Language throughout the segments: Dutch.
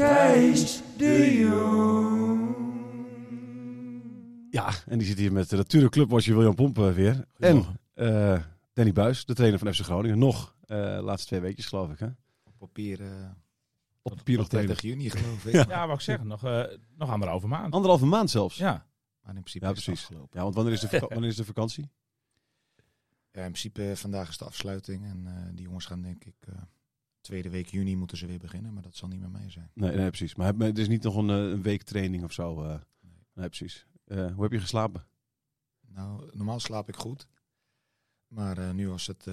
Thijs de Jong. Ja, en die zit hier met de natuurlijk clubwatcher William Pompen weer. En eh, Danny Buis, de trainer van FC Groningen. Nog, eh laatste twee weekjes geloof ik. Hè? Op papier, eh Op papier nog tot 30 trainer. juni geloof ik. Ja. Ja, wou ik zeggen, nog, eh nog anderhalve maand. Anderhalve maand zelfs. Ja, Maar in principe Ja, is het precies. afgelopen. Ja, want wanneer is de, wanneer is de vakantie? Ja, in principe vandaag is de afsluiting. En eh, die jongens gaan denk ik eh, tweede week juni moeten ze weer beginnen. Maar dat zal niet met mij zijn. Nee, nee precies. Maar het is niet nog een, eh, een week training of zo. eh. nee, precies. Eh, hoe heb je geslapen? Nou, normaal slaap ik goed. Maar nu was het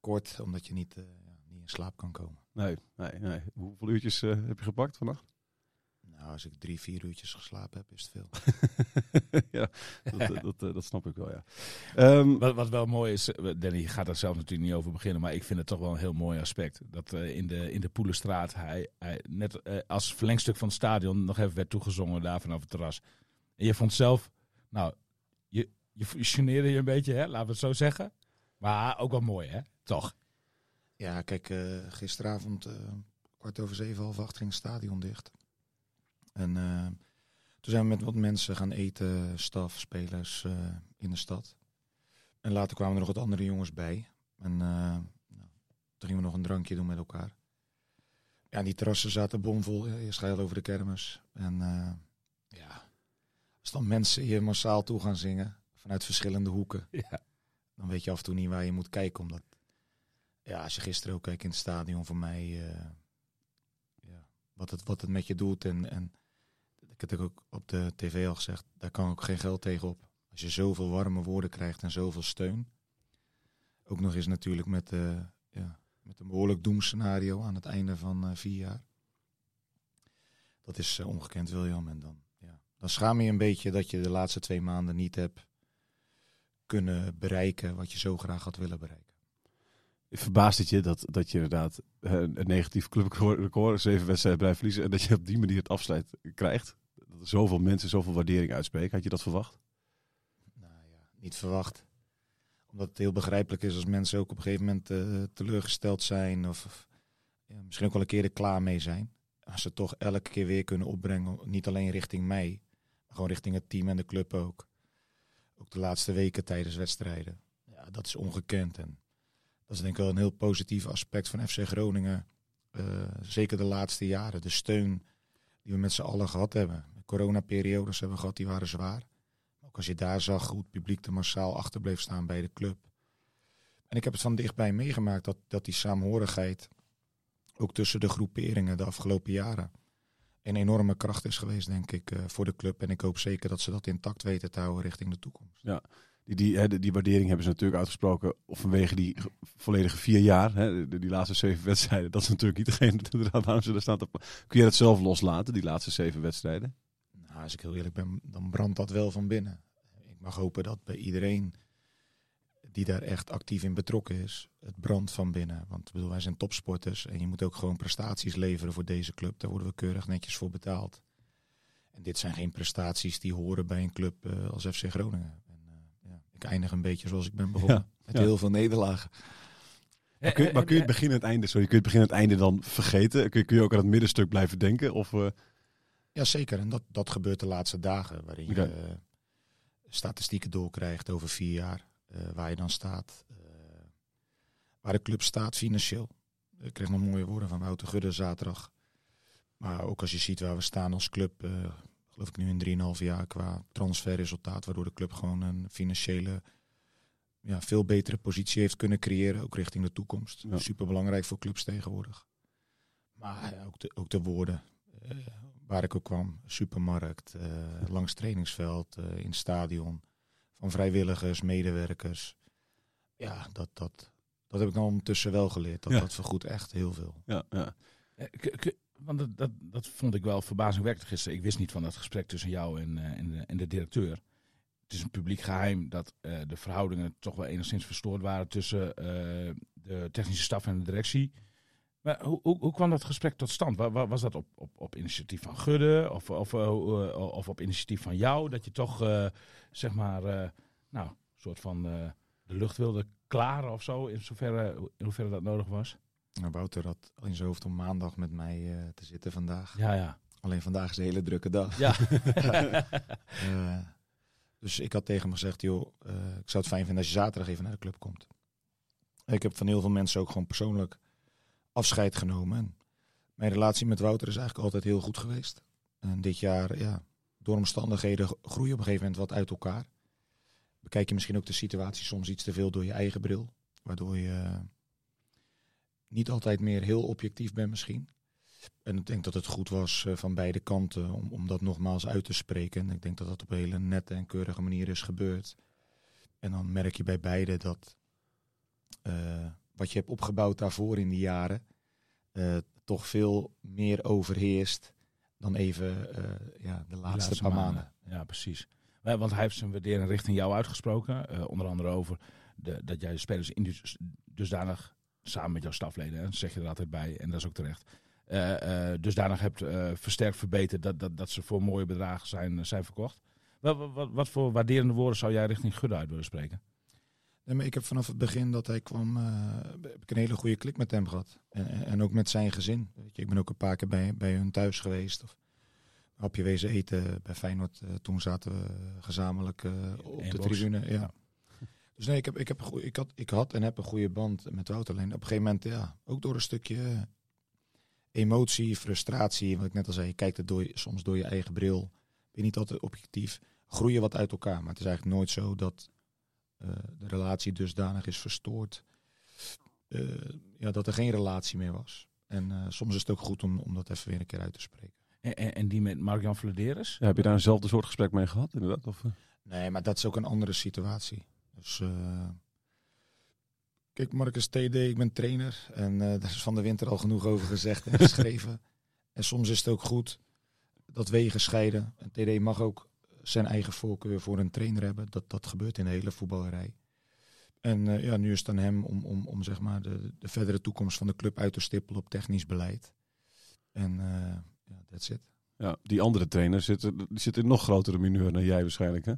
kort, omdat je niet, ja, niet in slaap kan komen. Nee, nee, nee. Hoeveel uurtjes heb je gepakt vannacht? Nou, als ik drie, vier uurtjes geslapen heb, is het veel. ja, dat, dat, eh, dat snap ik wel, ja. Ehm, wat, wat wel mooi is, eh, Danny gaat er zelf natuurlijk niet over beginnen, maar ik vind het toch wel een heel mooi aspect. Dat eh, in, de, in de Poelenstraat hij, hij net als verlengstuk van het stadion nog even werd toegezongen daar vanaf het terras. En je vond zelf, nou, je, je geneerde je een beetje, hè, laten we het zo zeggen. Maar ook wel mooi, hè? Toch? Ja, kijk, eh, gisteravond eh, kwart over zeven, half acht ging het stadion dicht. En eh, toen zijn we met wat mensen gaan eten, staf, spelers eh, in de stad. En later kwamen er nog wat andere jongens bij. En eh, nou, toen gingen we nog een drankje doen met elkaar. Ja, die terrassen zaten bomvol. Eerst ga je al over de kermis. En ja, als dan mensen hier massaal toe gaan zingen, vanuit verschillende hoeken, Ja. dan weet je af en toe niet waar je moet kijken. Omdat ja, als je gisteren ook keek in het stadion voor mij, ja, wat, het, wat het met je doet. En, en ik heb het ook op de tv al gezegd, daar kan ook geen geld tegen op. Als je zoveel warme woorden krijgt en zoveel steun. Ook nog eens natuurlijk met, eh, ja, met een behoorlijk doemscenario aan het einde van eh, vier jaar. Dat is eh, ongekend, William. En dan, ja, dan schaam je een beetje dat je de laatste twee maanden niet hebt kunnen bereiken wat je zo graag had willen bereiken. verbaast het je dat, dat je inderdaad een negatief clubrecord, zeven wedstrijden blijft verliezen, en dat je op die manier het afsluit krijgt? Dat er zoveel mensen zoveel waardering uitspreken. Had je dat verwacht? Nou ja, niet verwacht. Omdat het heel begrijpelijk is als mensen ook op een gegeven moment eh, teleurgesteld zijn. Of, ja, misschien ook wel een keer er klaar mee zijn. Als ze toch elke keer weer kunnen opbrengen. Niet alleen richting mij. Maar gewoon richting het team en de club ook. Ook de laatste weken tijdens wedstrijden. Ja, dat is ongekend. En dat is denk ik wel een heel positief aspect van FC Groningen. Eh, zeker de laatste jaren. De steun die we met z'n allen gehad hebben. De coronaperiodes hebben we gehad, die waren zwaar. Ook als je daar zag hoe het publiek er massaal achter bleef staan bij de club. En ik heb het van dichtbij meegemaakt dat, dat die saamhorigheid ook tussen de groeperingen de afgelopen jaren een enorme kracht is geweest, denk ik, eh, voor de club. En ik hoop zeker dat ze dat intact weten te houden richting de toekomst. Die, die, die, die waardering hebben ze natuurlijk uitgesproken vanwege die ge- volledige vier jaar, hè, die, die laatste zeven wedstrijden. Dat is natuurlijk niet degene waarom ze daar staan. Te, kun je dat zelf loslaten, die laatste zeven wedstrijden? Nou, als ik heel eerlijk ben, dan brandt dat wel van binnen. Ik mag hopen dat bij iedereen die daar echt actief in betrokken is, het brandt van binnen. Want ik bedoel, wij zijn topsporters en je moet ook gewoon prestaties leveren voor deze club. Daar worden we keurig netjes voor betaald. En dit zijn geen prestaties die horen bij een club eh, als FC Groningen. En, eh, ja. Ik eindig een beetje zoals ik ben begonnen. Ja, Met ja. heel veel nederlagen. Maar kun, je- maar kun je het begin en het einde, sorry, kun je het begin en het einde dan vergeten? Kun je, kun je ook aan het middenstuk blijven denken? Of, eh, Ja, zeker. En dat, dat gebeurt de laatste dagen. Waarin je eh, statistieken doorkrijgt over vier jaar. eh, waar je dan staat. eh, waar de club staat financieel. Ik kreeg nog mooie woorden van Wouter Gudde zaterdag. Maar ook als je ziet waar we staan als club. geloof ik nu in 3,5 jaar qua transferresultaat. Waardoor de club gewoon een financiële ja, veel betere positie heeft kunnen creëren. Ook richting de toekomst. Ja. Super belangrijk voor clubs tegenwoordig. Maar ook de, ook de woorden. Waar ik ook kwam. Supermarkt, eh, langs trainingsveld, eh, in het stadion. Van vrijwilligers, medewerkers. Ja, dat, dat, dat heb ik dan ondertussen wel geleerd. Dat, Ja. dat vergoedt echt heel veel. ja, ja. Eh, k- k- Want dat, dat, dat vond ik wel verbazingwekkend gisteren. Ik wist niet van dat gesprek tussen jou en, eh, en, de, en de directeur. Het is een publiek geheim dat eh, de verhoudingen toch wel enigszins verstoord waren tussen eh, de technische staf en de directie. Maar hoe, hoe, hoe kwam dat gesprek tot stand? Wa- wa- Was dat op, op, op initiatief van Gudde of, of, eh, eh, of op initiatief van jou? Dat je toch, eh, zeg maar, nou, een soort van de lucht wilde klaren of zo, in zoverre, in hoeverre dat nodig was? Nou, Wouter had al in zijn hoofd om maandag met mij te zitten vandaag. Ja, ja. Alleen vandaag is een hele drukke dag. Ja. Dus ik had tegen hem gezegd, joh, ik zou het fijn vinden als je zaterdag even naar de club komt. Ik heb van heel veel mensen ook gewoon persoonlijk afscheid genomen. En mijn relatie met Wouter is eigenlijk altijd heel goed geweest. En dit jaar, ja, door omstandigheden groei je op een gegeven moment wat uit elkaar. Bekijk je misschien ook de situatie soms iets te veel door je eigen bril. Waardoor je eh, niet altijd meer heel objectief bent misschien. En ik denk dat het goed was eh, van beide kanten om, om dat nogmaals uit te spreken. En ik denk dat dat op een hele nette en keurige manier is gebeurd. En dan merk je bij beide dat eh, wat je hebt opgebouwd daarvoor in die jaren eh, toch veel meer overheerst dan even eh, ja, de laatste, paar maanden. Ja, precies. Want hij heeft zijn waardering richting jou uitgesproken. eh, onder andere over de, dat jij de spelers dus, dusdanig, samen met jouw stafleden, hè, zeg je er altijd bij, en dat is ook terecht, eh, eh, dusdanig hebt versterkt verbeterd dat, dat, dat ze voor mooie bedragen zijn, zijn verkocht. Wat, wat, wat, wat voor waarderende woorden zou jij richting Gudde uit willen spreken? Nee, maar ik heb vanaf het begin dat hij kwam, eh, heb ik een hele goede klik met hem gehad. En, en- ook met zijn gezin. Weet je, ik ben ook een paar keer bij, bij hun thuis geweest. Of een hapje wezen eten bij Feyenoord. Eh, toen zaten we gezamenlijk eh, op de box. tribune. Ja. Ja. Dus nee, ik, heb, ik, heb een goeie- ik, had, ik had en heb een goede band met Wouter. Alleen op een gegeven moment, ja, ook door een stukje emotie, frustratie. Wat ik net al zei, je kijkt het door, je- soms door je eigen bril. Ben je niet altijd objectief. Groeien wat uit elkaar. Maar het is eigenlijk nooit zo dat de relatie dusdanig is verstoord. eh, ja, dat er geen relatie meer was. En eh, soms is het ook goed om, om dat even weer een keer uit te spreken. En, en, en die met Mark-Jan? Ja, heb je daar eenzelfde soort gesprek mee gehad, inderdaad? Of, eh? Nee, maar dat is ook een andere situatie. Dus eh, kijk, Marcus TD, ik ben trainer. En eh, daar is van de winter al genoeg over gezegd en geschreven. en soms is het ook goed dat wegen scheiden. En TD mag ook zijn eigen voorkeur voor een trainer hebben. Dat, dat gebeurt in de hele voetballerij. En eh, ja, nu is het aan hem om, om, om zeg maar de, de verdere toekomst van de club uit te stippelen op technisch beleid. En eh ja, that's it. ja, die andere trainer zit, die zit in nog grotere mineur dan jij waarschijnlijk, hè?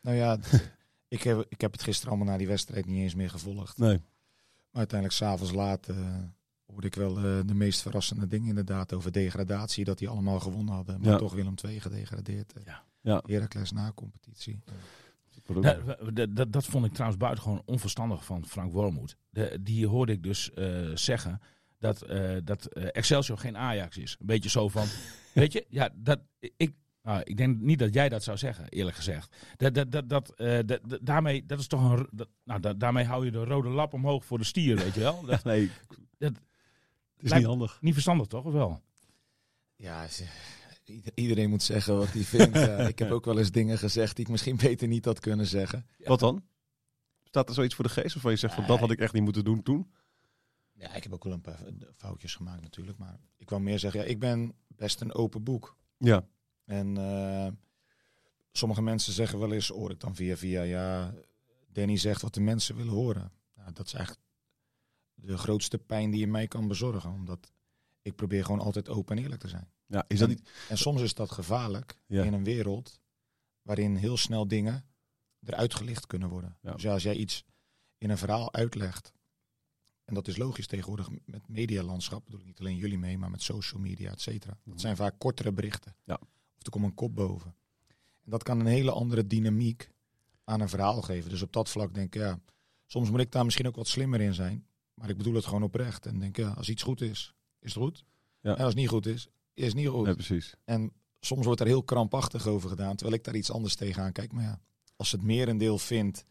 Nou ja, ik, heb, ik heb het gisteren allemaal na die wedstrijd niet eens meer gevolgd. Nee. Maar uiteindelijk, s'avonds laat, eh, hoorde ik wel de meest verrassende dingen inderdaad over degradatie. Dat die allemaal gewonnen hadden. Maar Ja. toch Willem II gedegradeerd. Ja. Ja. Heracles na competitie. Ja. Dat, dat, dat, vond ik trouwens buitengewoon onverstandig van Frank Wormoed. De, die hoorde ik dus eh, zeggen dat, eh, dat eh, Excelsior geen Ajax is. Een beetje zo van, weet je, ja, dat, ik, nou, ik denk niet dat jij dat zou zeggen, eerlijk gezegd. Dat, dat, dat, dat, eh, dat, dat- daarmee, dat is toch een, dat, nou, dat, daarmee hou je de rode lap omhoog voor de stier, weet je wel. Dat, Nee, Dat- het is niet handig. niet verstandig toch, of wel? Ja, ze- iedereen moet zeggen wat hij vindt. Ja, ik heb ook wel eens dingen gezegd die ik misschien beter niet had kunnen zeggen. Wat dan? Staat er zoiets voor de geest waarvan je zegt van dat had ik echt niet moeten doen toen? Ja, ik heb ook wel een paar foutjes gemaakt natuurlijk. Maar ik wou meer zeggen, ja, ik ben best een open boek. Ja. En eh, sommige mensen zeggen wel eens, hoor ik dan via via, ja, Danny zegt wat de mensen willen horen. Nou, dat is eigenlijk de grootste pijn die je mij kan bezorgen. Omdat ik probeer gewoon altijd open en eerlijk te zijn. Ja. Is dat niet... En soms is dat gevaarlijk Ja. in een wereld waarin heel snel dingen eruit gelicht kunnen worden. Ja. Dus ja, als jij iets in een verhaal uitlegt, en dat is logisch tegenwoordig met medialandschap, bedoel ik niet alleen jullie mee, maar met social media, et cetera. Dat zijn vaak kortere berichten. Ja. Of er komt een kop boven. En dat kan een hele andere dynamiek aan een verhaal geven. Dus op dat vlak denk ik, ja, soms moet ik daar misschien ook wat slimmer in zijn. Maar ik bedoel het gewoon oprecht. En denk, ja, als iets goed is, is het goed. Ja. En als het niet goed is, is niet goed. Ja, precies. En soms wordt er heel krampachtig over gedaan, terwijl ik daar iets anders tegenaan kijk. Maar ja, als het merendeel vindt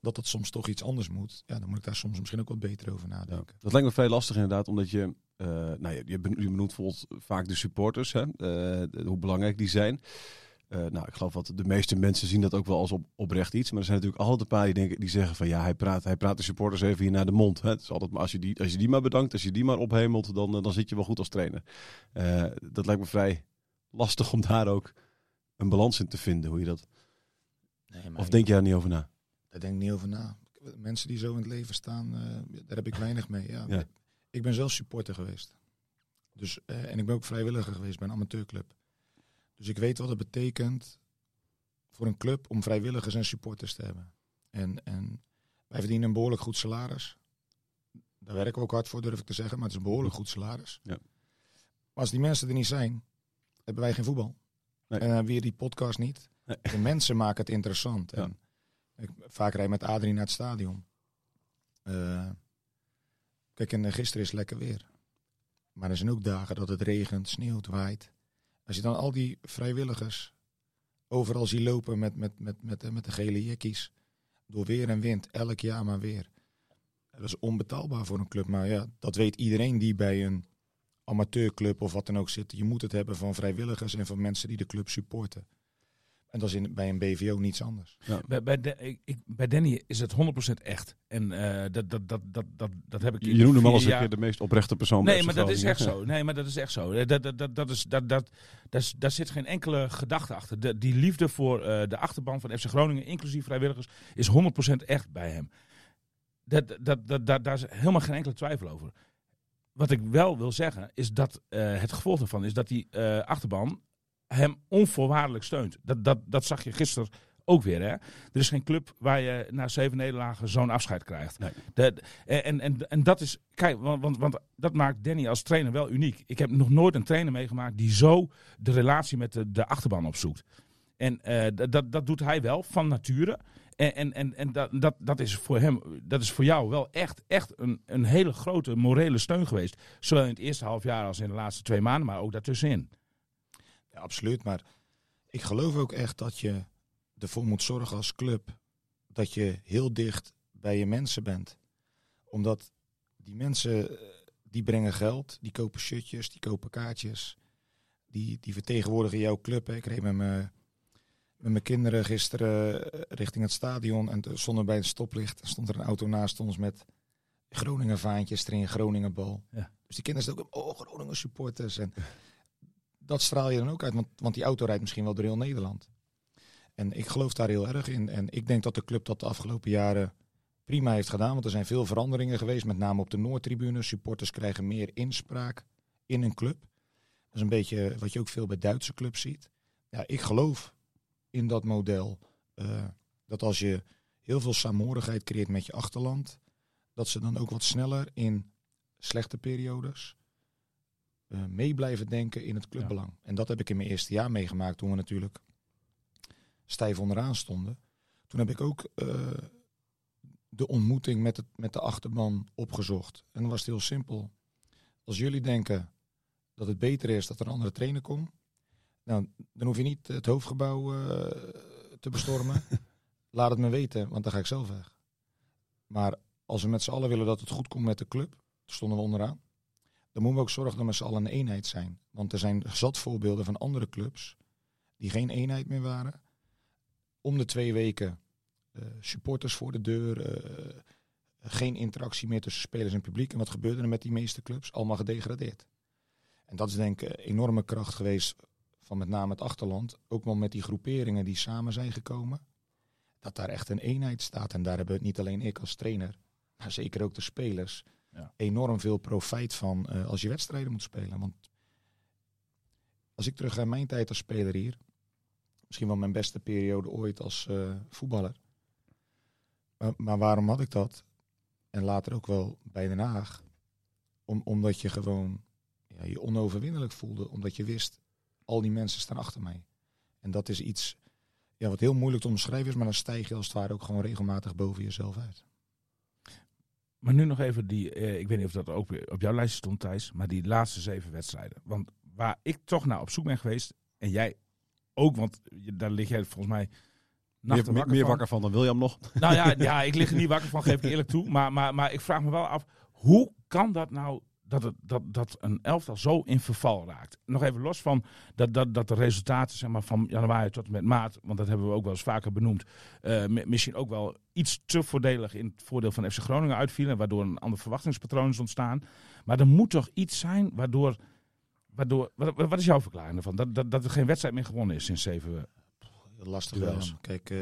dat het soms toch iets anders moet, ja, dan moet ik daar soms misschien ook wat beter over Ja. nadenken. Dat lijkt me vrij lastig inderdaad, omdat je, eh nou, je, je benoemt je benoemt bijvoorbeeld vaak de supporters, hè, eh, hoe belangrijk die zijn. Eh, nou, ik geloof dat de meeste mensen zien dat ook wel als op, oprecht iets. Maar er zijn natuurlijk altijd een paar die, denken, die zeggen van ja, hij praat, hij praat de supporters even hier naar de mond. Hè. Het is altijd maar als je, die, als je die maar bedankt, als je die maar ophemelt, dan, eh, dan zit je wel goed als trainer. Eh, dat lijkt me vrij lastig om daar ook een balans in te vinden. Hoe je dat, Nee, maar of denk je daar niet over na? Daar denk ik niet over na. Mensen die zo in het leven staan, daar heb ik weinig mee. Ja. Ja. Ik ben zelf supporter geweest. Dus, en ik ben ook vrijwilliger geweest bij een amateurclub. Dus ik weet wat het betekent voor een club om vrijwilligers en supporters te hebben. En, en wij verdienen een behoorlijk goed salaris. Daar werken we ook hard voor, durf ik te zeggen. Maar het is een behoorlijk goed salaris. Ja. Maar als die mensen er niet zijn, hebben wij geen voetbal. Nee. En dan hebben we hier die podcast niet. Nee. De mensen maken het interessant. Ja. En ik, vaak rijd met Adrie naar het stadion. Eh, kijk, en eh, gisteren is het lekker weer. Maar er zijn ook dagen dat het regent, sneeuwt, waait. Als je dan al die vrijwilligers overal ziet lopen met, met, met, met, eh, met de gele jekkies. Door weer en wind, elk jaar maar weer. Dat is onbetaalbaar voor een club. Maar ja, dat weet iedereen die bij een amateurclub of wat dan ook zit. Je moet het hebben van vrijwilligers en van mensen die de club supporten. En dat is in, bij een BVO niets anders. Bij, bij, de- ik, bij Danny is het 100% echt. En eh, dat, dat, dat, dat, dat, dat heb ik in Je noemde hem al als een keer de meest oprechte persoon. Nee, maar dat is echt zo. Nee, maar dat is echt zo. Dat, dat, dat, dat is, dat, dat, dat is, daar zit geen enkele gedachte achter. De, die liefde voor eh, de achterban van FC Groningen, inclusief vrijwilligers, is 100% echt bij hem. Dat, dat, dat, dat, daar is helemaal geen enkele twijfel over. Wat ik wel wil zeggen, is dat eh, het gevolg daarvan is dat die eh, achterban hem onvoorwaardelijk steunt. Dat, dat, dat zag je gisteren ook weer. Hè? Er is geen club waar je na zeven nederlagen zo'n afscheid krijgt. Nee. De, en, en, en dat is, kijk, want, want, want dat maakt Danny als trainer wel uniek. Ik heb nog nooit een trainer meegemaakt die zo de relatie met de, de achterban opzoekt. En dat- dat, dat doet hij wel van nature. En, en, en, en dat, dat, dat is voor hem, dat is voor jou wel echt, echt een, een hele grote morele steun geweest. Zowel in het eerste half jaar als in de laatste twee maanden, maar ook daartussenin. Ja, absoluut. Maar ik geloof ook echt dat je ervoor moet zorgen als club dat je heel dicht bij je mensen bent. Omdat die mensen, eh, die brengen geld, die kopen shirtjes, die kopen kaartjes. Die, die vertegenwoordigen jouw club. Hè. Ik reed met mijn, met mijn kinderen gisteren eh, richting het stadion en stonden bij het stoplicht. Stond er een auto naast ons met Groningen vaantjes erin, Groningen bal. Ja. Dus die kinderen ook, oh Groningen supporters. En dat straal je dan ook uit, want, want die auto rijdt misschien wel door heel Nederland. En ik geloof daar heel erg in. En ik denk dat de club dat de afgelopen jaren prima heeft gedaan. Want er zijn veel veranderingen geweest, met name op de Noordtribune. Supporters krijgen meer inspraak in een club. Dat is een beetje wat je ook veel bij Duitse clubs ziet. Ja, ik geloof in dat model. eh, dat als je heel veel saamhorigheid creëert met je achterland, dat ze dan ook wat sneller in slechte periodes eh, mee blijven denken in het clubbelang. En dat heb ik in mijn eerste jaar meegemaakt toen we natuurlijk stijf onderaan stonden. Toen heb ik ook eh, de ontmoeting met, het, met de achterban opgezocht. En dan was het heel simpel. Als jullie denken dat het beter is dat er een andere trainer komt, nou, dan hoef je niet het hoofdgebouw eh, te bestormen. Laat het me weten, want dan ga ik zelf weg. Maar als we met z'n allen willen dat het goed komt met de club, stonden we onderaan, dan moeten we ook zorgen dat we met z'n allen een eenheid zijn. Want er zijn zat voorbeelden van andere clubs die geen eenheid meer waren. Om de twee weken eh, supporters voor de deur, eh, geen interactie meer tussen spelers en publiek. En wat gebeurde er met die meeste clubs? Allemaal gedegradeerd. En dat is denk ik een enorme kracht geweest van met name het achterland. Ook wel met die groeperingen die samen zijn gekomen. Dat daar echt een eenheid staat. En daar hebben het niet alleen ik als trainer, maar zeker ook de spelers Enorm veel profijt van eh, als je wedstrijden moet spelen. Want als ik terug ga mijn tijd als speler hier, Misschien wel mijn beste periode ooit als eh, voetballer. Maar, maar waarom had ik dat? En later ook wel bij Den Haag. Om, omdat je gewoon ja, je onoverwinnelijk voelde. Omdat je wist, al die mensen staan achter mij. En dat is iets ja, wat heel moeilijk te omschrijven is. Maar dan stijg je als het ware ook gewoon regelmatig boven jezelf uit. Maar nu nog even die, eh, ik weet niet of dat ook weer op jouw lijstje stond Thijs, maar die laatste zeven wedstrijden. Want waar ik toch naar op zoek ben geweest, en jij ook, want daar lig jij volgens mij meer, wakker meer van. wakker van dan William nog. Nou ja, ja, ik lig er niet wakker van, geef ik eerlijk toe. Maar, maar, maar ik vraag me wel af, hoe kan dat nou dat, het, dat, dat een elftal zo in verval raakt? Nog even los van dat, dat, dat de resultaten zeg maar, van januari tot en met maart, want dat hebben we ook wel eens vaker benoemd, eh, mi- misschien ook wel iets te voordelig in het voordeel van FC Groningen uitvielen, waardoor een ander verwachtingspatroon is ontstaan. Maar er moet toch iets zijn waardoor... waardoor wat, wat is jouw verklaring ervan? Dat, dat, dat er geen wedstrijd meer gewonnen is sinds zeven... Lastig wel. Kijk, eh,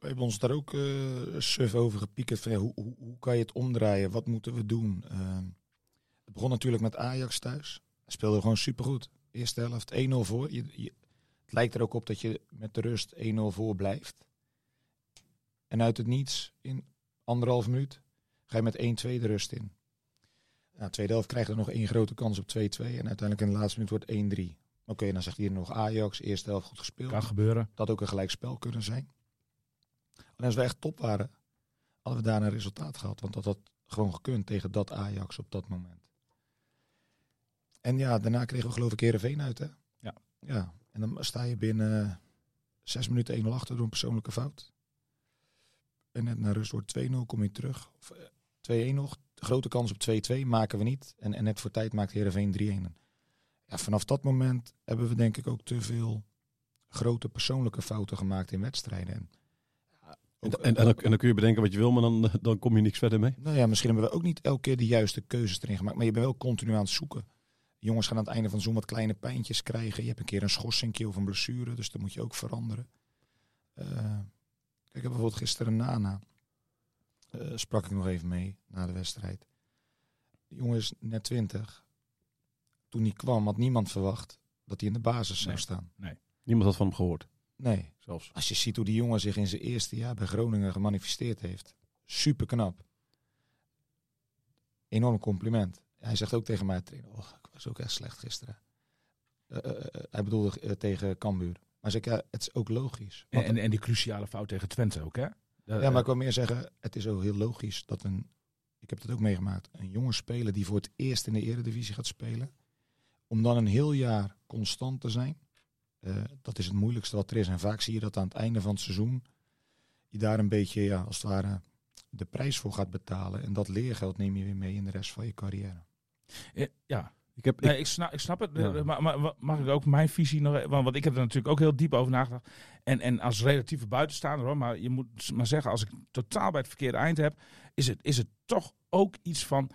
we hebben ons daar ook eh suf over gepiekerd. Van, ja, hoe, hoe, hoe kan je het omdraaien? Wat moeten we doen? Eh, het begon natuurlijk met Ajax thuis. Speelde gewoon supergoed. Eerste helft 1-0 voor. Je, je- het lijkt er ook op dat je met de rust 1-0 voor blijft. En uit het niets, in anderhalf minuut, ga je met 1-2 de rust in. Nou, tweede helft krijgt er nog één grote kans op 2-2. En uiteindelijk in de laatste minuut wordt 1-3. Oké, dan zegt hier nog Ajax, eerste helft goed gespeeld. Kan gebeuren. Dat ook een gelijkspel kunnen zijn. Alleen als we echt top waren, hadden we daar een resultaat gehad. Want dat had gewoon gekund tegen dat Ajax op dat moment. En ja, daarna kregen we geloof ik Heerenveen uit, hè? Ja. Ja, en dan sta je binnen zes minuten 1-0 achter door een persoonlijke fout. En net naar rust wordt 2-0, kom je terug. Of, eh, 2-1 nog. Grote kans op 2-2 maken we niet. En, en net voor tijd maakt Heerenveen 3-1. Ja, vanaf dat moment hebben we denk ik ook te veel grote persoonlijke fouten gemaakt in wedstrijden. En, En, en, en, dan, kun je bedenken wat je wil, maar dan, dan kom je niks verder mee. nou ja, misschien hebben we ook niet elke keer de juiste keuzes erin gemaakt. Maar je bent wel continu aan het zoeken. Jongens gaan aan het einde van seizoen wat kleine pijntjes krijgen. Je hebt een keer een schorsingje of een blessure, dus dan moet je ook veranderen. Eh, kijk, ik heb bijvoorbeeld gisteren Nana. eh, sprak ik nog even mee na de wedstrijd. De jongen is net 20. Toen hij kwam had niemand verwacht dat hij in de basis zou Nee. staan. Niemand had van hem gehoord, Nee, zelfs. als je ziet hoe die jongen zich in zijn eerste jaar bij Groningen gemanifesteerd heeft. Super knap. Enorm compliment. Hij zegt ook tegen mij, trainer, oh, ik was ook echt slecht gisteren. Eh, eh, eh, hij bedoelde tegen Cambuur. Maar zeg, ja, het is ook logisch. En, en, en die cruciale fout tegen Twente ook, hè? Ja, maar ik wil meer zeggen, het is ook heel logisch dat een, ik heb dat ook meegemaakt, een jonge speler die voor het eerst in de eredivisie gaat spelen, om dan een heel jaar constant te zijn, dat is het moeilijkste wat er is. En vaak zie je dat aan het einde van het seizoen, je daar een beetje, ja, als het ware, de prijs voor gaat betalen. En dat leergeld neem je weer mee in de rest van je carrière. Eh, ja, Ik heb, nee, ik, snap, ik snap het. Ja. Eh, Maar, maar, mag ik ook mijn visie nog... Want, want ik heb er natuurlijk ook heel diep over nagedacht. En, en als relatieve buitenstaander, hoor, maar je moet maar zeggen... als ik totaal bij het verkeerde eind heb... is het, is het toch ook iets van...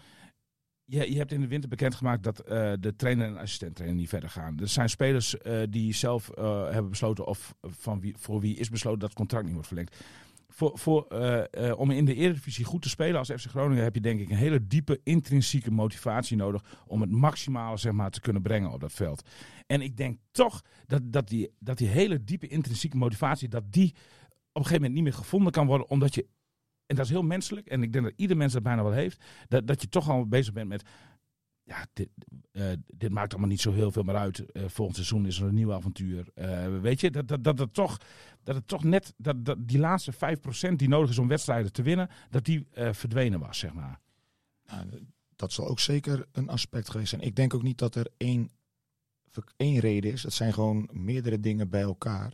Je, je hebt in de winter bekendgemaakt dat eh, de trainer en assistent-trainer niet verder gaan. Er zijn spelers eh, die zelf eh, hebben besloten... of van wie, voor wie is besloten dat het contract niet wordt verlengd. Voor, voor, om in de Eredivisie goed te spelen als FC Groningen... heb je denk ik een hele diepe intrinsieke motivatie nodig... om het maximale zeg maar, te kunnen brengen op dat veld. En ik denk toch dat, dat, die, dat die hele diepe intrinsieke motivatie... dat die op een gegeven moment niet meer gevonden kan worden... omdat je, en dat is heel menselijk... en ik denk dat ieder mens dat bijna wel heeft... dat, dat je toch al bezig bent met... Ja, dit, eh, dit maakt allemaal niet zo heel veel meer uit. Eh, volgend seizoen is er een nieuw avontuur. Eh, weet je, dat, dat, dat, het toch, dat het toch net... Dat, dat die laatste 5% die nodig is om wedstrijden te winnen... dat die verdwenen was, zeg maar. Nou, dat zal ook zeker een aspect geweest zijn. Ik denk ook niet dat er één, één reden is. Het zijn gewoon meerdere dingen bij elkaar.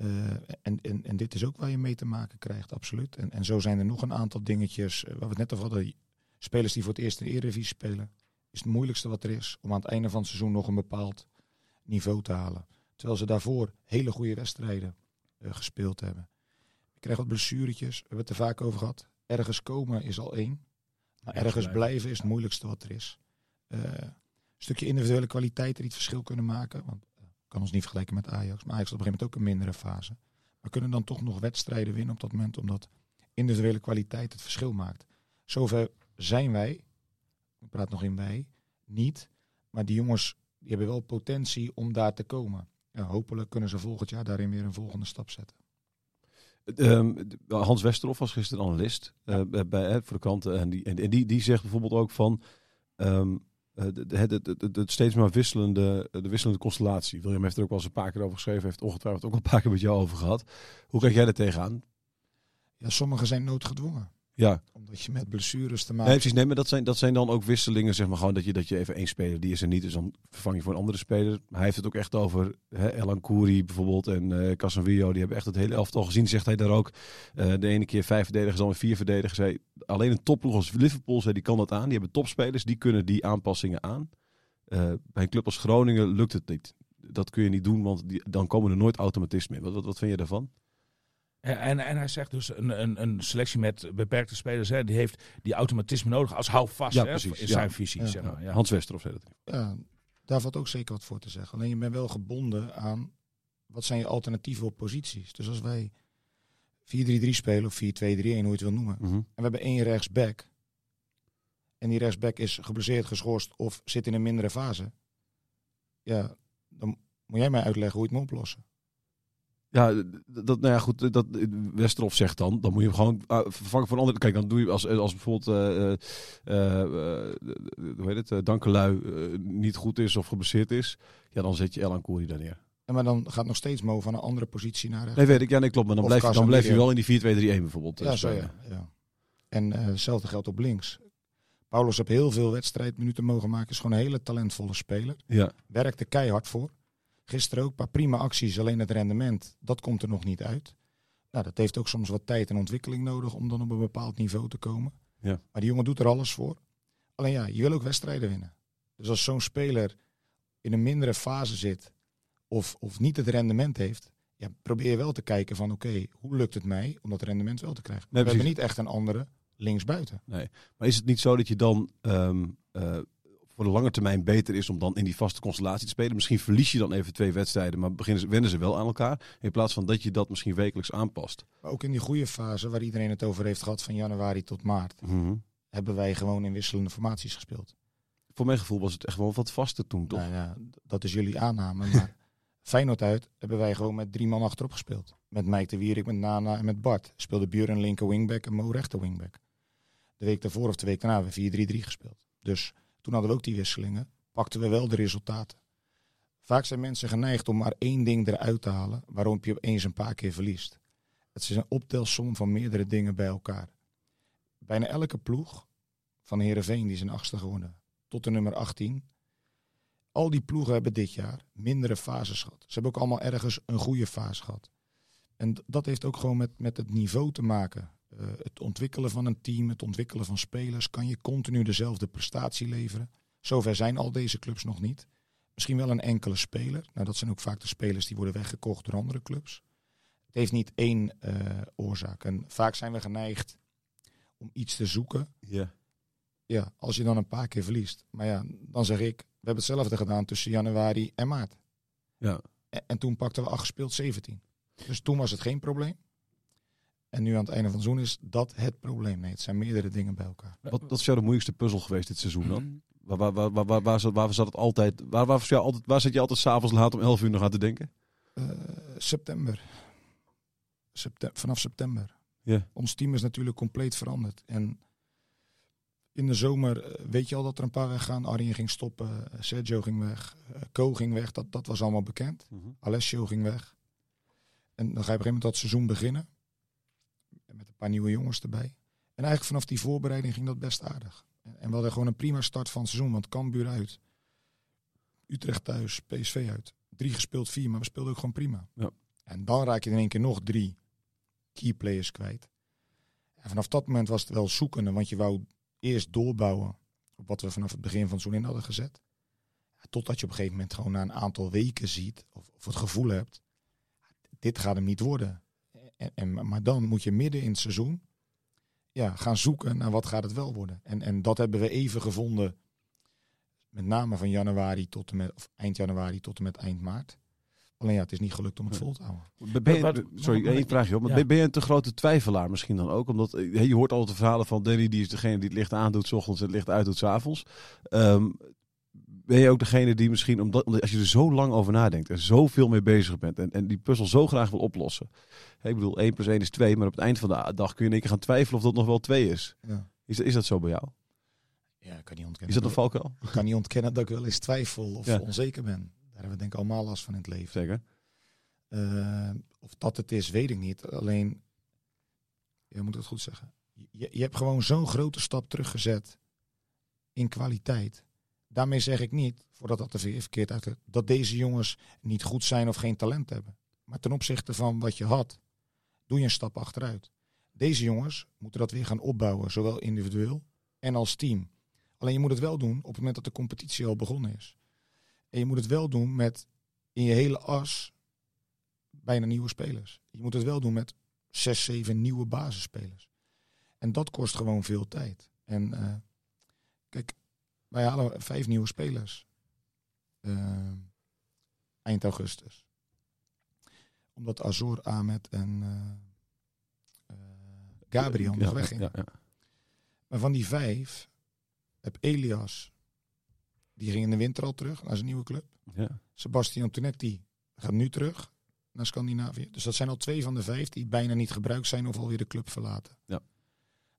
Eh, en, en, en dit is ook waar je mee te maken krijgt, absoluut. En, en zo zijn er nog een aantal dingetjes, eh, waar we het net over hadden. Spelers die voor het eerst in de Eredivisie spelen, is het moeilijkste wat er is om aan het einde van het seizoen nog een bepaald niveau te halen. Terwijl ze daarvoor hele goede wedstrijden eh, gespeeld hebben. Je krijgt wat blessuretjes, we hebben het er vaak over gehad. Ergens komen is al één. Maar Ergens ergens blijven, is het moeilijkste wat er is. Een stukje individuele kwaliteit die het verschil kunnen maken. Want kan ons niet vergelijken met Ajax. Maar Ajax had op een gegeven moment ook een mindere fase. Maar kunnen dan toch nog wedstrijden winnen op dat moment. Omdat individuele kwaliteit het verschil maakt. Zover zijn wij. Ik praat nog in wij. Niet. Maar die jongens die hebben wel potentie om daar te komen. ja, hopelijk kunnen ze volgend jaar daarin weer een volgende stap zetten. Ehm, Hans Westerhof was gisteren analist eh, bij, voor de kranten. En, die, en die, die zegt bijvoorbeeld ook van ehm, eh, de- de steeds maar wisselende, de wisselende constellatie. William heeft er ook wel eens een paar keer over geschreven. Heeft ongetwijfeld ook een paar keer met jou over gehad. Hoe kijk jij er tegenaan? Ja, sommigen zijn noodgedwongen. Ja, Omdat je met blessures te maken nee, precies. Nee, maar dat zijn, dat zijn dan ook wisselingen, zeg maar gewoon dat je, dat je even één speler, die is er niet, dus dan vervang je voor een andere speler. Hij heeft het ook echt over hè, Elan Kouri bijvoorbeeld en eh Casemiro, die hebben echt het hele elftal gezien, zegt hij daar ook. Eh, de ene keer vijf verdedigers, dan weer vier verdedigers. Hij, alleen een topploeg als Liverpool, zei, die kan dat aan. Die hebben topspelers, die kunnen die aanpassingen aan. Eh, bij een club als Groningen lukt het niet. Dat kun je niet doen, want die, dan komen er nooit automatismen in. Wat, wat, wat vind je daarvan? En, en hij zegt dus een, een, een selectie met beperkte spelers, hè, die heeft die automatisme nodig als houvast Ja, hè, precies, in ja. zijn visie. Ja. Zeg maar, ja. Hans Westerhof zei dat. Ja, daar valt ook zeker wat voor te zeggen. Alleen je bent wel gebonden aan wat zijn je alternatieven op posities. Dus als wij 4-3-3 spelen of 4-2-3-1, hoe je het wil noemen. Mhm. En we hebben één rechtsback. En die rechtsback is geblesseerd, geschorst of zit in een mindere fase. Ja, dan moet jij mij uitleggen hoe je het moet oplossen. Ja, dat, nou ja, goed, dat Westerhof zegt dan, dan moet je hem gewoon ah, vervangen voor een andere. Kijk, dan doe je als, als bijvoorbeeld, eh, eh, eh, eh, hoe heet het, uh, Dankelui eh, niet goed is of geblesseerd is, ja, dan zet je Elan Koeri daar neer. En maar dan gaat nog steeds Mo van een andere positie naar rechts. Nee, weet ik, ja, nee, klopt, maar dan Of blijf, je, dan blijf je wel in die 4-2-3-1 bijvoorbeeld. eh, Ja, zo ja. ja. En eh, hetzelfde geldt op links. Paulus heeft heel veel wedstrijdminuten mogen maken. Is gewoon een hele talentvolle speler. Ja, Werkt er keihard voor. Gisteren ook een paar prima acties. Alleen het rendement, dat komt er nog niet uit. Nou, dat heeft ook soms wat tijd en ontwikkeling nodig om dan op een bepaald niveau te komen. Ja. Maar die jongen doet er alles voor. Alleen ja, je wil ook wedstrijden winnen. Dus als zo'n speler in een mindere fase zit of, of niet het rendement heeft, ja, probeer je wel te kijken van oké, hoe lukt het mij om dat rendement wel te krijgen? Nee, we hebben niet echt een andere linksbuiten. maar is het niet zo dat je dan ehm, eh, voor de lange termijn beter is om dan in die vaste constellatie te spelen? Misschien verlies je dan even twee wedstrijden, maar beginnen ze, wennen ze wel aan elkaar. In plaats van dat je dat misschien wekelijks aanpast. Maar ook in die goede fase waar iedereen het over heeft gehad van januari tot maart, Mhm. hebben wij gewoon in wisselende formaties gespeeld. Voor mijn gevoel was het echt wel wat vaster toen, toch? Nou ja, dat is jullie aanname. Maar Feyenoord uit hebben wij gewoon met drie man achterop gespeeld. Met Mike de Wierik, met Nana en met Bart. Speelde Buren linker wingback en Mo rechter wingback. De week daarvoor of de week daarna hebben we 4-3-3 gespeeld. Dus toen hadden we ook die wisselingen. Pakten we wel de resultaten. Vaak zijn mensen geneigd om maar één ding eruit te halen. Waarom je opeens een paar keer verliest. Het is een optelsom van meerdere dingen bij elkaar. Bijna elke ploeg van Herenveen die zijn achtste geworden. Tot de nummer 18 al die ploegen hebben dit jaar mindere fases gehad. Ze hebben ook allemaal ergens een goede fase gehad. En dat heeft ook gewoon met, met het niveau te maken. Eh, het ontwikkelen van een team, het ontwikkelen van spelers. Kan je continu dezelfde prestatie leveren? Zover zijn al deze clubs nog niet. Misschien wel een enkele speler. Nou, dat zijn ook vaak de spelers die worden weggekocht door andere clubs. Het heeft niet één eh, oorzaak. En vaak zijn we geneigd om iets te zoeken Ja. ja, als je dan een paar keer verliest. Maar ja, dan zeg ik, we hebben hetzelfde gedaan tussen januari en maart. Ja. En, en toen pakten we acht gespeeld 17. Dus toen was het geen probleem. En nu aan het einde van het seizoen is dat het probleem. Nee, het zijn meerdere dingen bij elkaar. Wat, wat is jou de moeilijkste puzzel geweest dit seizoen dan? Waar, waar, waar, waar, waar, waar, zat, waar zat het altijd? Waar, waar, was jou altijd, waar zat je altijd s'avonds laat om 11 uur nog aan te denken? Eh, september. Septem- vanaf september. Ja. Ons team is natuurlijk compleet veranderd. En in de zomer eh, weet je al dat er een paar weggaan. Arjen ging stoppen, eh, Sergio ging weg, Ko ging weg. Dat, dat was allemaal bekend. Alessio ging weg. En dan ga je op een gegeven moment dat seizoen beginnen. Met een paar nieuwe jongens erbij. En eigenlijk vanaf die voorbereiding ging dat best aardig. En en we hadden gewoon een prima start van het seizoen. Want Cambuur uit, Utrecht thuis, PSV uit. Drie gespeeld, vier, maar we speelden ook gewoon prima. Ja. En dan raak je in één keer nog drie key players kwijt. En vanaf dat moment was het wel zoekende, want je wou eerst doorbouwen op wat we vanaf het begin van het seizoen in hadden gezet. Totdat je op een gegeven moment gewoon na een aantal weken ziet, of, of het gevoel hebt, dit gaat hem niet worden. En, en, maar dan moet je midden in het seizoen ja, gaan zoeken naar wat gaat het wel worden. En, en dat hebben we even gevonden, met name van januari tot en met, of eind januari tot en met eind maart. Alleen ja, het is niet gelukt om het vol te houden. Ben- je, sorry, één vraagje op. Maar ja. ben, ben je een te grote twijfelaar misschien dan ook? Omdat eh, je hoort altijd de verhalen van Danny, die is degene die het licht aandoet 's ochtends en het licht uitdoet 's avonds. Ehm, ben je ook degene die misschien, omdat, omdat als je er zo lang over nadenkt en zoveel mee bezig bent en, en die puzzel zo graag wil oplossen. Ik bedoel, 1 plus 1 is 2, maar op het eind van de dag kun je in één keer gaan twijfelen of dat nog wel 2 is. Ja. Is, dat- is dat zo bij jou? Ja, ik kan niet ontkennen. Is dat een valkuil? ik kan niet ontkennen dat ik wel eens twijfel of Ja. onzeker ben. Daar hebben we denk ik allemaal last van in het leven. Zeker. Eh, of dat het is, weet ik niet. Alleen, je moet het goed zeggen. Je, je hebt gewoon zo'n grote stap teruggezet in kwaliteit. Daarmee zeg ik niet, voordat dat er verkeerd uit dat deze jongens niet goed zijn of geen talent hebben. Maar ten opzichte van wat je had, doe je een stap achteruit. Deze jongens moeten dat weer gaan opbouwen, zowel individueel en als team. Alleen je moet het wel doen op het moment dat de competitie al begonnen is. En je moet het wel doen met in je hele as bijna nieuwe spelers. Je moet het wel doen met zes, zeven nieuwe basisspelers. En dat kost gewoon veel tijd. En eh, kijk, wij halen vijf nieuwe spelers eh, eind augustus. Omdat Azor, Ahmed en eh, eh, Gabriel nog weggingen. Maar van die vijf heb Elias, die ging in de winter al terug naar zijn nieuwe club. ja. Sebastian Tonetti gaat nu terug naar Scandinavië. Dus dat zijn al twee van de vijf die bijna niet gebruikt zijn of alweer de club verlaten. Ja.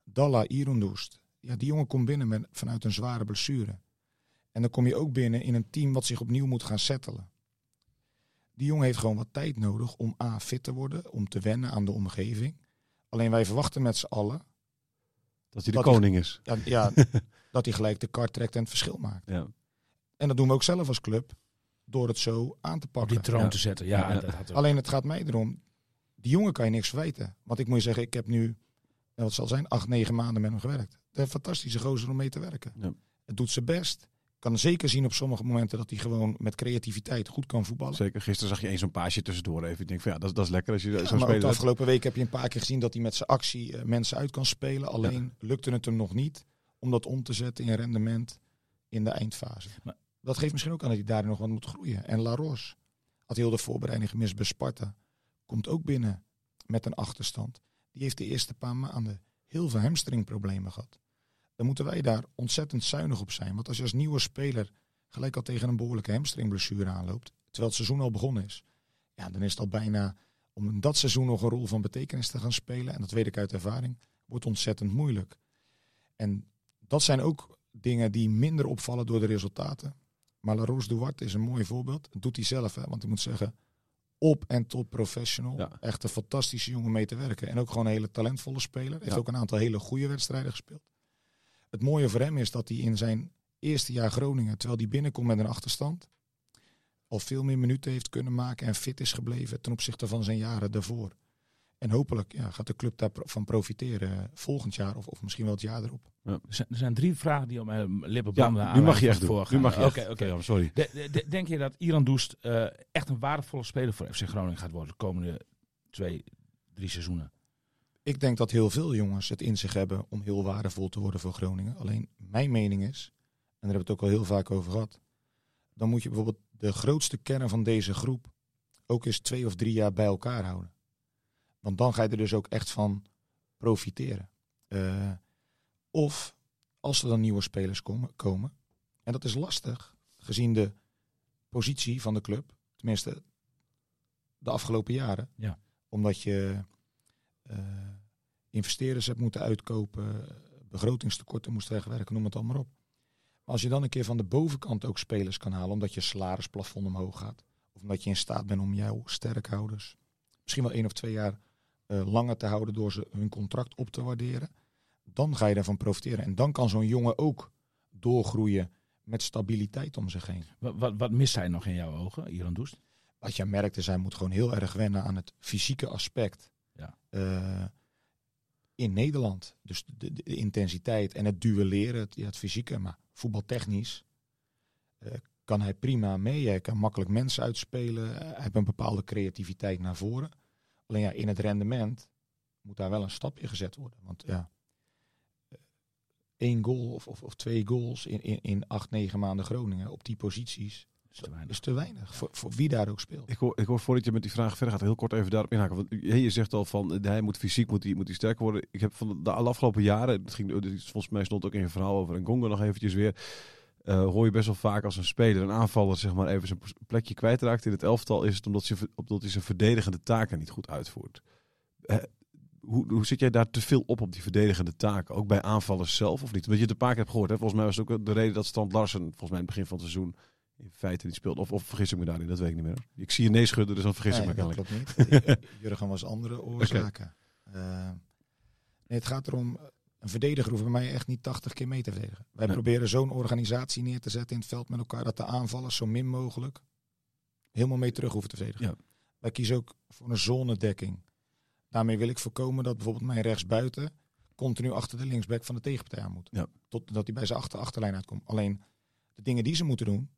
Dalla Irondust. Ja, die jongen komt binnen met, vanuit een zware blessure. En dan kom je ook binnen in een team wat zich opnieuw moet gaan settelen. Die jongen heeft gewoon wat tijd nodig om A, fit te worden, om te wennen aan de omgeving. Alleen wij verwachten met z'n allen Dat hij de Dat koning is. ja, ja, dat hij gelijk de kar trekt en het verschil maakt. Ja. En dat doen we ook zelf als club door het zo aan te Op pakken. die troon Ja. te zetten. Ja, dat had. Alleen het gaat mij erom, die jongen kan je niks verwijten. Want ik moet je zeggen, ik heb nu, wat zal zijn, acht, negen maanden met hem gewerkt. Een fantastische gozer om mee te werken. Ja. Het doet zijn best. Kan zeker zien op sommige momenten dat hij gewoon met creativiteit goed kan voetballen. Zeker. Gisteren zag je eens zo'n paasje tussendoor even. Ik denk van ja, dat, is- dat is lekker als je zo'n ook speler de afgelopen week heb je een paar keer gezien dat hij met zijn actie eh, mensen uit kan spelen. Alleen lukte het hem nog niet om dat om te zetten in rendement in de eindfase. Maar- dat geeft misschien ook aan dat hij daar nog wat moet groeien. En La Roche had heel de voorbereiding gemist bij Sparta. Komt ook binnen met een achterstand. Die heeft de eerste paar maanden heel veel hamstringproblemen gehad. Dan moeten wij daar ontzettend zuinig op zijn. Want als je als nieuwe speler gelijk al tegen een behoorlijke hamstringblessure aanloopt, terwijl het seizoen al begonnen is, ja, dan is het al bijna om in dat seizoen nog een rol van betekenis te gaan spelen, en dat weet ik uit ervaring, wordt ontzettend moeilijk. En dat zijn ook dingen die minder opvallen door de resultaten. Maar La Duarte is een mooi voorbeeld. Dat doet hij zelf, hè, want ik moet zeggen, op en top professional. Ja. Echt een fantastische jongen mee te werken. En ook gewoon een hele talentvolle speler. Heeft Ja. ook een aantal hele goede wedstrijden gespeeld. Het mooie voor hem is dat hij in zijn eerste jaar Groningen, terwijl hij binnenkomt met een achterstand, al veel meer minuten heeft kunnen maken en fit is gebleven ten opzichte van zijn jaren daarvoor. En hopelijk ja, gaat de club daarvan profiteren volgend jaar of, of misschien wel het jaar erop. Er zijn, er zijn drie vragen die op mijn lippen Ja, branden. nu mag je echt het Nu mag je. Oké, oké. Ja, sorry. De- de- de- Denk je dat Iran Doest eh, echt een waardevolle speler voor FC Groningen gaat worden de komende twee, drie seizoenen? Ik denk dat heel veel jongens het in zich hebben om heel waardevol te worden voor Groningen. Alleen mijn mening is, en daar hebben we het ook al heel vaak over gehad, dan moet je bijvoorbeeld de grootste kern van deze groep ook eens twee of drie jaar bij elkaar houden. Want dan ga je er dus ook echt van profiteren. Eh, of als er dan nieuwe spelers komen, komen, en dat is lastig gezien de positie van de club, tenminste de afgelopen jaren, Ja. omdat je eh, investeerders hebt moeten uitkopen, begrotingstekorten moest wegwerken, noem het allemaal op. Maar als je dan een keer van de bovenkant ook spelers kan halen, omdat je salarisplafond omhoog gaat, of omdat je in staat bent om jouw sterkhouders misschien wel één of twee jaar langer te houden door ze hun contract op te waarderen, dan ga je daarvan profiteren. En dan kan zo'n jongen ook doorgroeien met stabiliteit om zich heen. Wat, wat, wat mist hij nog in jouw ogen, Iran Doest? Wat je merkt is, hij moet gewoon heel erg wennen aan het fysieke aspect. Ja. Eh, in Nederland. Dus de, intensiteit en het duelleren, het, ja, het fysieke. Maar voetbaltechnisch eh, kan hij prima mee. Hij kan makkelijk mensen uitspelen. Eh, hij heeft een bepaalde creativiteit naar voren. Alleen ja, in het rendement moet daar wel een stapje gezet worden. Want ja, eh, één goal of, of, of twee goals in, in, in acht, negen maanden Groningen op die posities is te weinig. is te weinig. Voor, voor wie daar ook speelt. Ik hoor, ik hoor voordat je met die vraag verder gaat, heel kort even daarop inhaken. Want je je zegt al van, eh, hij moet fysiek moet hij, moet hij sterker worden. Ik heb van de, de afgelopen jaren, het ging, volgens mij stond ook in je verhaal over een Gongo nog eventjes weer. Eh, hoor je best wel vaak als een speler, een aanvaller, zeg maar even zijn plekje kwijtraakt in het elftal, is het omdat, ze, omdat hij zijn verdedigende taken niet goed uitvoert. Eh, hoe, hoe zit jij daar te veel op op die verdedigende taken? Ook bij aanvallers zelf of niet? Want je het een paar keer hebt gehoord. Hè? Volgens mij was het ook de reden dat Strand Larsen, volgens mij in het begin van het seizoen, in feite niet speelde. Of, of vergis ik me daarin, dat weet ik niet meer. Ik zie je nee schudden, dus dan vergis ik me Nee, dat kennelijk. klopt niet. Jurgen was andere oorzaken. Eh, nee, het gaat erom, een verdediger hoeft bij mij echt niet 80 keer mee te verdedigen. Wij Nee. proberen zo'n organisatie neer te zetten in het veld met elkaar, dat de aanvallers zo min mogelijk helemaal mee terug hoeven te verdedigen. Ja. Wij kiezen ook voor een zonedekking. Daarmee wil ik voorkomen dat bijvoorbeeld mijn rechtsbuiten continu achter de linksback van de tegenpartij aan moet. Ja. Totdat hij bij zijn achter achterlijn uitkomt. Alleen de dingen die ze moeten doen,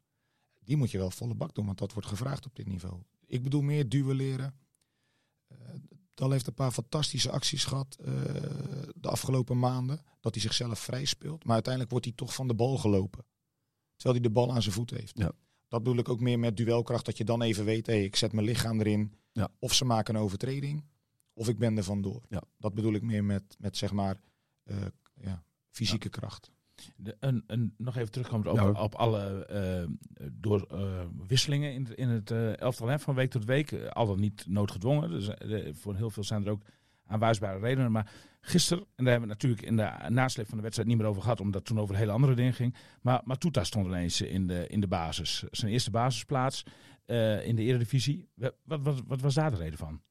die moet je wel volle bak doen, want dat wordt gevraagd op dit niveau. Ik bedoel meer duelleren. Dal heeft een paar fantastische acties gehad eh, de afgelopen maanden. Dat hij zichzelf vrij speelt. Maar uiteindelijk wordt hij toch van de bal gelopen. Terwijl hij de bal aan zijn voet heeft. Ja. Dat bedoel ik ook meer met duelkracht. Dat je dan even weet, hey, ik zet mijn lichaam erin. Ja. Of ze maken een overtreding. Of ik ben er vandoor. Ja. Dat bedoel ik meer met, met zeg maar eh, ja, fysieke kracht. De, een, een, nog even terugkomend op, Ja, op alle eh, door, eh, wisselingen in, het- in het eh, elftal. Hè, van week tot week. Al dan niet noodgedwongen. Dus, voor heel veel zijn er ook aanwijsbare redenen. Maar gisteren, en daar hebben we natuurlijk in de nasleep van de wedstrijd niet meer over gehad. Omdat het toen over hele andere dingen ging. Maar Matuta stond ineens in de, in de basis. Zijn eerste basisplaats in de Eredivisie. Wat, wat, wat was daar de reden van?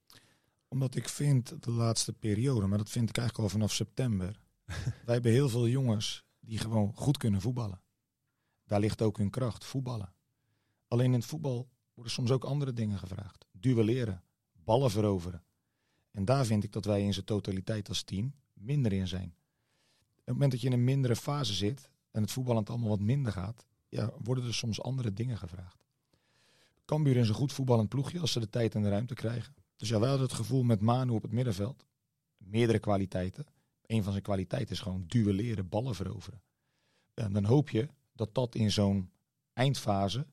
Omdat ik vind de laatste periode, maar dat vind ik eigenlijk al vanaf september. wij hebben heel veel jongens die gewoon goed kunnen voetballen. Daar ligt ook hun kracht, voetballen. Alleen in het voetbal worden soms ook andere dingen gevraagd. Duelleren, ballen veroveren. En daar vind ik dat wij in zijn totaliteit als team minder in zijn. Op het moment dat je in een mindere fase zit en het voetballend allemaal wat minder gaat, ja, worden er soms andere dingen gevraagd. Cambuur is een goed voetballend ploegje als ze de tijd en de ruimte krijgen. Dus ja, wij het gevoel met Manu op het middenveld. Meerdere kwaliteiten. Een van zijn kwaliteiten is gewoon duelleren, ballen veroveren. En dan hoop je dat dat in zo'n eindfase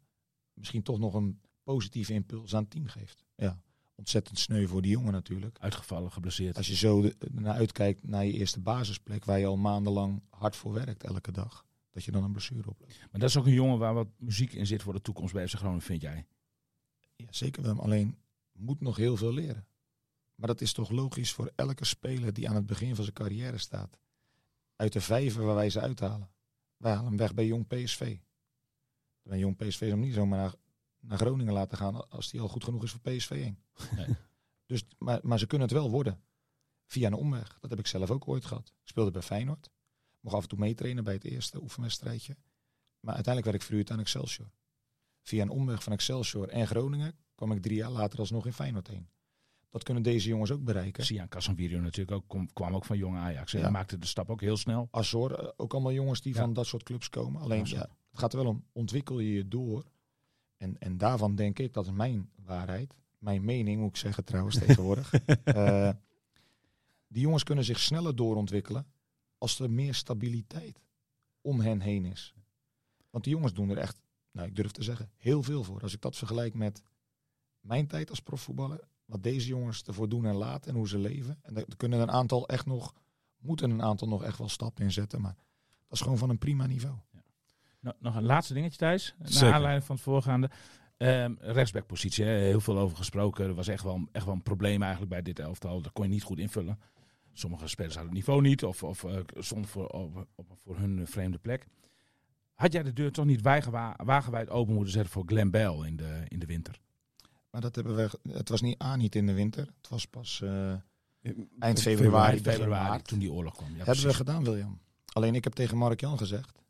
misschien toch nog een positieve impuls aan het team geeft. Ja, ontzettend sneu voor die jongen natuurlijk. Uitgevallen, geblesseerd. Als je zo de- naar uitkijkt naar je eerste basisplek, waar je al maandenlang hard voor werkt elke dag, dat je dan een blessure oploopt. Maar dat is ook een jongen waar wat muziek in zit voor de toekomst bij FC Groningen, vind jij? Ja, zeker wel. Alleen moet nog heel veel leren. Maar dat is toch logisch voor elke speler die aan het begin van zijn carrière staat. Uit de vijver waar wij ze uithalen. Wij halen hem weg bij Jong PSV. Bij Jong PSV is hem niet zomaar naar, naar Groningen laten gaan als die al goed genoeg is voor PSV 1. Nee. dus, maar, maar ze kunnen het wel worden. Via een omweg. Dat heb ik zelf ook ooit gehad. Ik speelde bij Feyenoord. Mocht af en toe meetrainen bij het eerste oefenwedstrijdje. Maar uiteindelijk werd ik verhuurd aan Excelsior. Via een omweg van Excelsior en Groningen kwam ik drie jaar later alsnog in Feyenoord heen. Dat kunnen deze jongens ook bereiken. Sian Casemiro natuurlijk ook, kom- kwam ook van jong Ajax. En Ja. hij maakte de stap ook heel snel. Azor, eh, ook allemaal jongens die Ja. van dat soort clubs komen. Alleen, ja, het gaat er wel om, ontwikkel je je door. En, en daarvan denk ik, dat is mijn waarheid, mijn mening moet ik zeggen trouwens tegenwoordig. Eh, die jongens kunnen zich sneller doorontwikkelen als er meer stabiliteit om hen heen is. Want die jongens doen er echt, nou ik durf te zeggen, heel veel voor. Als ik dat vergelijk met mijn tijd als profvoetballer, wat deze jongens ervoor doen en laten en hoe ze leven. En er er kunnen een aantal echt nog, moeten een aantal nog echt wel stappen inzetten. Maar dat is gewoon van een prima niveau. Nou, nog een laatste dingetje Thijs, naar Zeker. aanleiding van het voorgaande. Ehm rechtsbackpositie, heel veel over gesproken. Er was echt wel, echt wel een probleem eigenlijk bij dit elftal. Dat kon je niet goed invullen. Sommige spelers hadden het niveau niet of, of eh, stonden voor, op, op, voor hun vreemde plek. Had jij de deur toch niet wagenwijd open moeten zetten voor Glenn Bell in de, in de winter? Maar dat hebben we, het was niet aan niet in de winter. Het was pas eh, eind Februari, februari, februari, maart. toen die oorlog kwam. Ja, hebben we gedaan, William. Alleen ik heb tegen Mark Jan gezegd,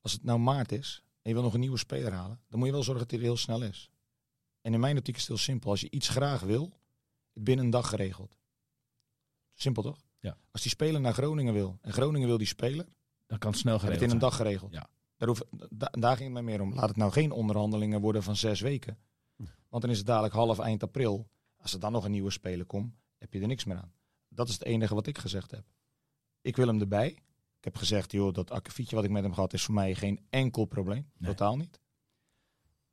als het nou maart is en je wil nog een nieuwe speler halen, dan moet je wel zorgen dat hij heel snel is. En in mijn optiek is het heel simpel. Als je iets graag wil, het binnen een dag geregeld. Simpel toch? Ja. Als die speler naar Groningen wil en Groningen wil die speler, Dan kan het snel geregeld het in een dag geregeld. Ja. Daar, hoef, da- daar ging het mij meer om. Laat het nou geen onderhandelingen worden van zes weken. Want dan is het dadelijk half eind april. Als er dan nog een nieuwe speler komt, heb je er niks meer aan. Dat is het enige wat ik gezegd heb. Ik wil hem erbij. Ik heb gezegd, joh, dat akkefietje wat ik met hem gehad is voor mij geen enkel probleem. Nee. Totaal niet.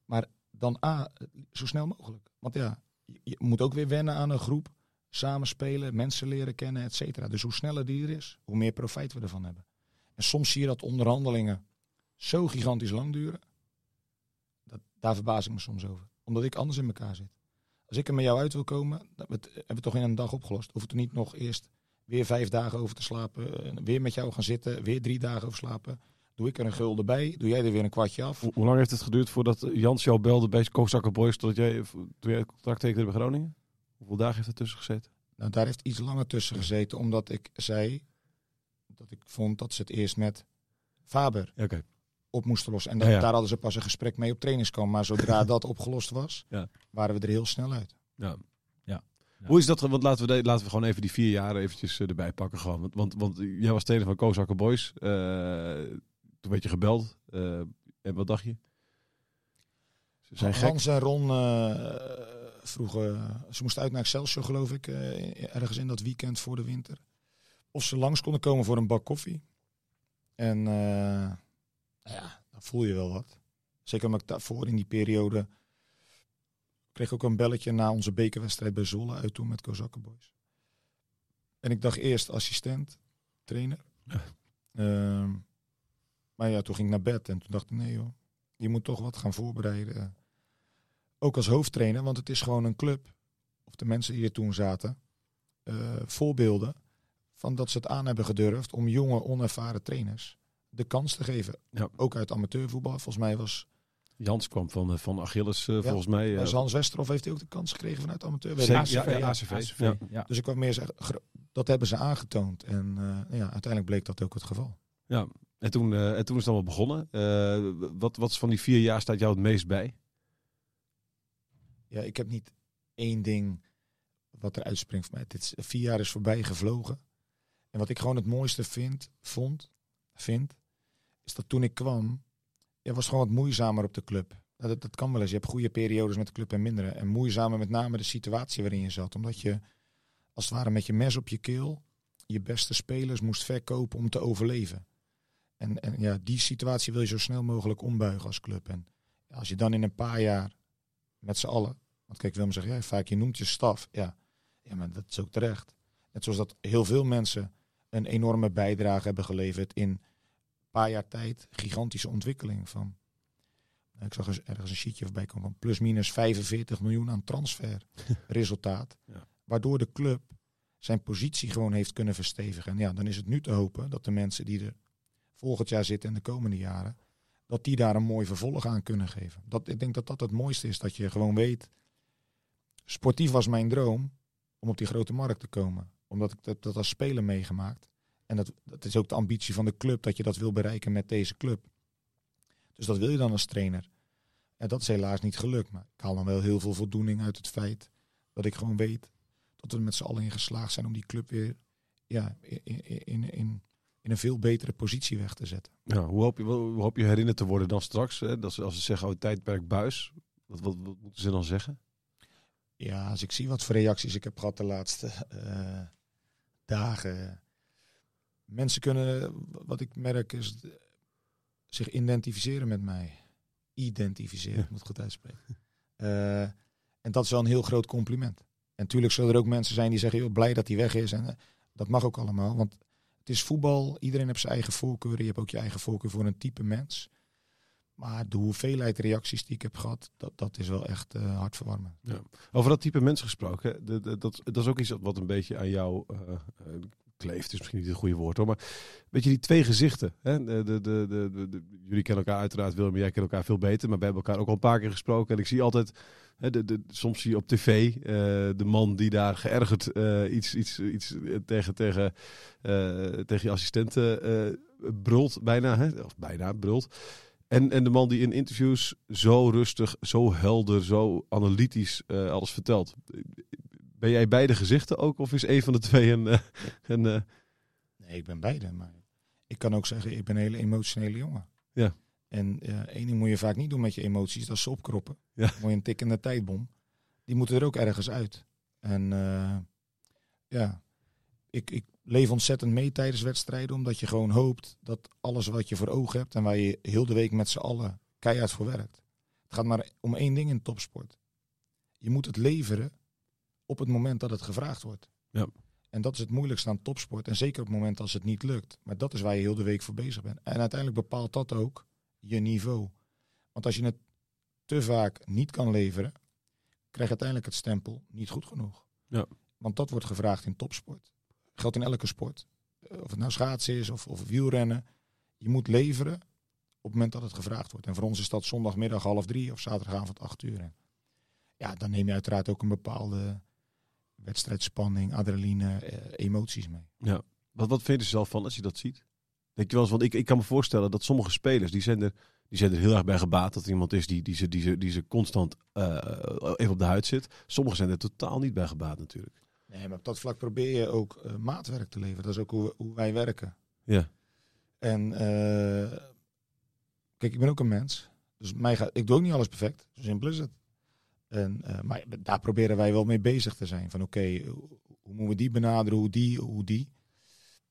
Maar dan A, zo snel mogelijk. Want ja, je, moet ook weer wennen aan een groep. Samenspelen, mensen leren kennen, et cetera. Dus hoe sneller die er is, hoe meer profijt we ervan hebben. En soms zie je dat onderhandelingen zo gigantisch lang duren. Dat, daar verbaas ik me soms over. Omdat ik anders in elkaar zit. Als ik er met jou uit wil komen, dan hebben we het- het toch in een dag opgelost. Hoef er niet nog eerst weer vijf dagen over te slapen. eh, Weer met jou gaan zitten, weer drie dagen over slapen. Doe ik er een gulden bij, doe jij er weer een kwartje af. Hoe, hoe lang heeft het geduurd voordat Jans jou belde bij Kozakker Boys totdat jij, toen jij het contract tekende bij Groningen? Hoeveel dagen heeft er tussen gezeten? Nou, daar heeft iets langer tussen gezeten, omdat ik zei dat ik vond dat ze het eerst met Faber Oké. Op moesten lossen. En Ja, dat, ja. daar hadden ze pas een gesprek mee op trainingskamp. Maar zodra dat opgelost was, Ja. waren we er heel snel uit. Ja. Ja. Hoe is dat? Want laten we, de- laten we gewoon even die vier jaar eventjes eh, erbij pakken. Gewoon. Want, want, want jij was trainer van Kozakker Boys. Eh, toen werd je gebeld. Eh, en wat dacht je? Ze zijn gek. Hans en Ron eh, vroegen, ze moesten uit naar Excelsior geloof ik, eh, ergens in dat weekend voor de winter. Of ze langs konden komen voor een bak koffie. En eh, nou ja, dan voel je wel wat. Zeker omdat ik daarvoor in die periode kreeg ik ook een belletje na onze bekerwedstrijd bij Zolle uit toen met Kozakkenboys. En ik dacht eerst assistent, trainer. Ehm, maar ja, toen ging ik naar bed en toen dacht ik nee joh, je moet toch wat gaan voorbereiden. Ook als hoofdtrainer, want het is gewoon een club, of de mensen die er toen zaten, eh, voorbeelden van dat ze het aan hebben gedurfd om jonge, onervaren trainers de kans te geven. Ja. Ook uit amateurvoetbal. Volgens mij was, Jans kwam van, eh, van Achilles, eh, volgens mij. eh, was Hans Westerhof heeft hij ook de kans gekregen vanuit amateur. Ik niet. ja, ja, ACV. Ja. Ja. Dus ik wou meer zeggen, dat hebben ze aangetoond. En eh, ja, uiteindelijk bleek dat ook het geval. Ja, en toen, eh, en toen is het allemaal begonnen. Eh, wat, wat is van die vier jaar staat jou het meest bij? Ja, ik heb niet één ding wat er uitspringt voor mij. Dit is, vier jaar is voorbij gevlogen. En wat ik gewoon het mooiste vind, vond, vind, is dat toen ik kwam, ja, was gewoon wat moeizamer op de club. Dat, dat, kan wel eens. Je hebt goede periodes met de club en mindere. En moeizamer met name de situatie waarin je zat. Omdat je als het ware met je mes op je keel je beste spelers moest verkopen om te overleven. En, en ja, die situatie wil je zo snel mogelijk ombuigen als club. En als je dan in een paar jaar met z'n allen. Want kijk, Willem zegt, ja, vaak je noemt je staf. Ja. ja, maar dat is ook terecht. Net zoals dat heel veel mensen een enorme bijdrage hebben geleverd in paar jaar tijd. Gigantische ontwikkeling van. Ik zag ergens een sheetje voorbij komen van plus minus 45 miljoen aan transferresultaat. Ja. Waardoor de club zijn positie gewoon heeft kunnen verstevigen. En ja, dan is het nu te hopen dat de mensen die er volgend jaar zitten en de komende jaren, dat die daar een mooi vervolg aan kunnen geven. Dat, ik denk dat dat het mooiste is, dat je gewoon weet, sportief was mijn droom om op die grote markt te komen. Omdat ik dat, dat als speler meegemaakt. En dat, dat is ook de ambitie van de club, dat je dat wil bereiken met deze club. Dus dat wil je dan als trainer. En dat is helaas niet gelukt. Maar ik haal dan wel heel veel voldoening uit het feit dat ik gewoon weet dat we met z'n allen in geslaagd zijn om die club weer ja, in, in, in, in, een veel betere positie weg te zetten. Ja, hoe, hoop je, hoe hoop je herinnerd te worden dan straks? Hè? Dat ze, als ze zeggen, oh, tijdperk buis. Wat, wat, wat moeten ze dan zeggen? Ja, als ik zie wat voor reacties ik heb gehad de laatste eh, dagen. Mensen kunnen, wat ik merk, is zich identificeren met mij. Identificeren, Ja. ik moet goed uitspreken. Eh, en dat is wel een heel groot compliment. En natuurlijk zullen er ook mensen zijn die zeggen, joh, blij dat hij weg is. En eh, dat mag ook allemaal, want het is voetbal. Iedereen heeft zijn eigen voorkeuren. Je hebt ook je eigen voorkeur voor een type mens. Maar de hoeveelheid reacties die ik heb gehad, dat, dat is wel echt eh hartverwarmend. Over dat type mensen gesproken. hè, de- de- dat, dat is ook iets wat een beetje aan jou kleeft. Is misschien niet het goede woord hoor. Maar weet je, die twee gezichten. Hè? De, de, de, de, jullie kennen elkaar uiteraard, Willem en jij kennen elkaar veel beter. Maar we hebben elkaar ook al een paar keer gesproken. En ik zie altijd, hè, de, de, soms zie je op tv eh, de man die daar geërgerd eh, iets, iets, iets eh, tegen, tegen, tegen je assistenten brult. Bijna, hè? of bijna brult. En, en de man die in interviews zo rustig, zo helder, zo analytisch alles vertelt. Ben jij beide gezichten ook? Of is een van de twee een... eh, een eh, Nee, ik ben beide. Maar ik kan ook zeggen, ik ben een hele emotionele jongen. Ja. En eh, één ding moet je vaak niet doen met je emoties, dat is ze opkroppen. Ja. Moet je een tikkende tijdbom. Die moeten er ook ergens uit. En ja, ik, ik leef ontzettend mee tijdens wedstrijden, omdat je gewoon hoopt dat alles wat je voor ogen hebt en waar je heel de week met z'n allen keihard voor werkt. Het gaat maar om één ding in topsport. Je moet het leveren op het moment dat het gevraagd wordt. Ja. En dat is het moeilijkste aan topsport. En zeker op het moment als het niet lukt. Maar dat is waar je heel de week voor bezig bent. En uiteindelijk bepaalt dat ook je niveau. Want als je het te vaak niet kan leveren, krijg je uiteindelijk het stempel niet goed genoeg. Ja. Want dat wordt gevraagd in topsport. Geldt in elke sport. Eh, Of het nou schaatsen is of, of wielrennen. Je moet leveren op het moment dat het gevraagd wordt. En voor ons is dat zondagmiddag half drie of zaterdagavond acht uur. En ja, dan neem je uiteraard ook een bepaalde wedstrijdspanning, adrenaline, eh, emoties mee. Ja. Wat, wat vind je er zelf van als je dat ziet? Denk je wel eens, want ik, ik kan me voorstellen dat sommige spelers, die zijn er, die zijn er heel erg bij gebaat dat er iemand is die, die, ze, die, ze, die ze constant eh, even op de huid zit. Sommigen zijn er totaal niet bij gebaat natuurlijk. Nee, maar op dat vlak probeer je ook eh, maatwerk te leveren. Dat is ook hoe, hoe wij werken. Ja. En kijk, ik ben ook een mens. Dus mij gaat, ik doe ook niet alles perfect. Zo simpel is het. En, eh, maar daar proberen wij wel mee bezig te zijn. Van oké, hoe hoe moeten we die benaderen, hoe die, hoe die.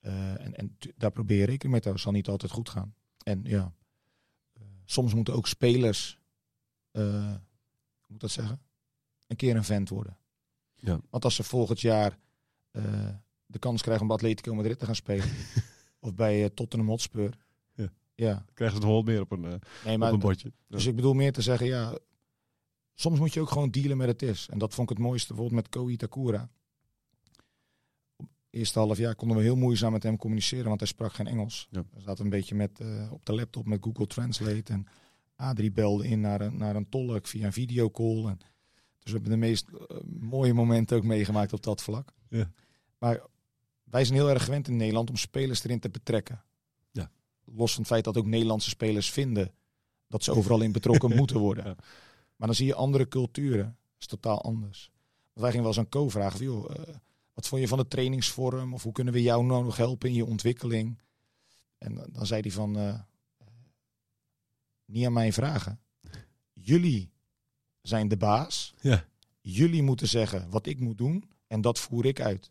Eh, en en daar probeer je rekening mee te houden. Het zal niet altijd goed gaan. En ja, eh, soms moeten ook spelers, eh, hoe moet ik dat zeggen, een keer een vent worden. Ja. Want als ze volgend jaar eh, de kans krijgen om bij Atletico Madrid te gaan spelen, of bij eh, Tottenham Hotspur, Ja. ja. Krijgen ze het hol meer op een, eh, Nee, maar op een bordje. dus ik bedoel meer te zeggen, ja, soms moet je ook gewoon dealen met het is. En dat vond ik het mooiste bijvoorbeeld met Ko Itakura. Op het eerste half jaar konden we heel moeizaam met hem communiceren, want hij sprak geen Engels. Ja. We zaten een beetje met, eh, op de laptop met Google Translate. En Adrie belde in naar een, naar een tolk via een videocall. En, dus we hebben de meest eh, mooie momenten ook meegemaakt op dat vlak. Ja. Maar wij zijn heel erg gewend in Nederland om spelers erin te betrekken. Ja. Los van het feit dat ook Nederlandse spelers vinden dat ze overal in betrokken moeten worden. Maar dan zie je andere culturen. Dat is totaal anders. Want wij gingen wel eens aan Co vragen. van, Joh, eh, wat vond je van de trainingsvorm? Of hoe kunnen we jou nou nog helpen in je ontwikkeling? En dan- zei hij van... eh, niet aan mij vragen. Jullie zijn de baas. Ja. Jullie moeten zeggen wat ik moet doen. En dat voer ik uit.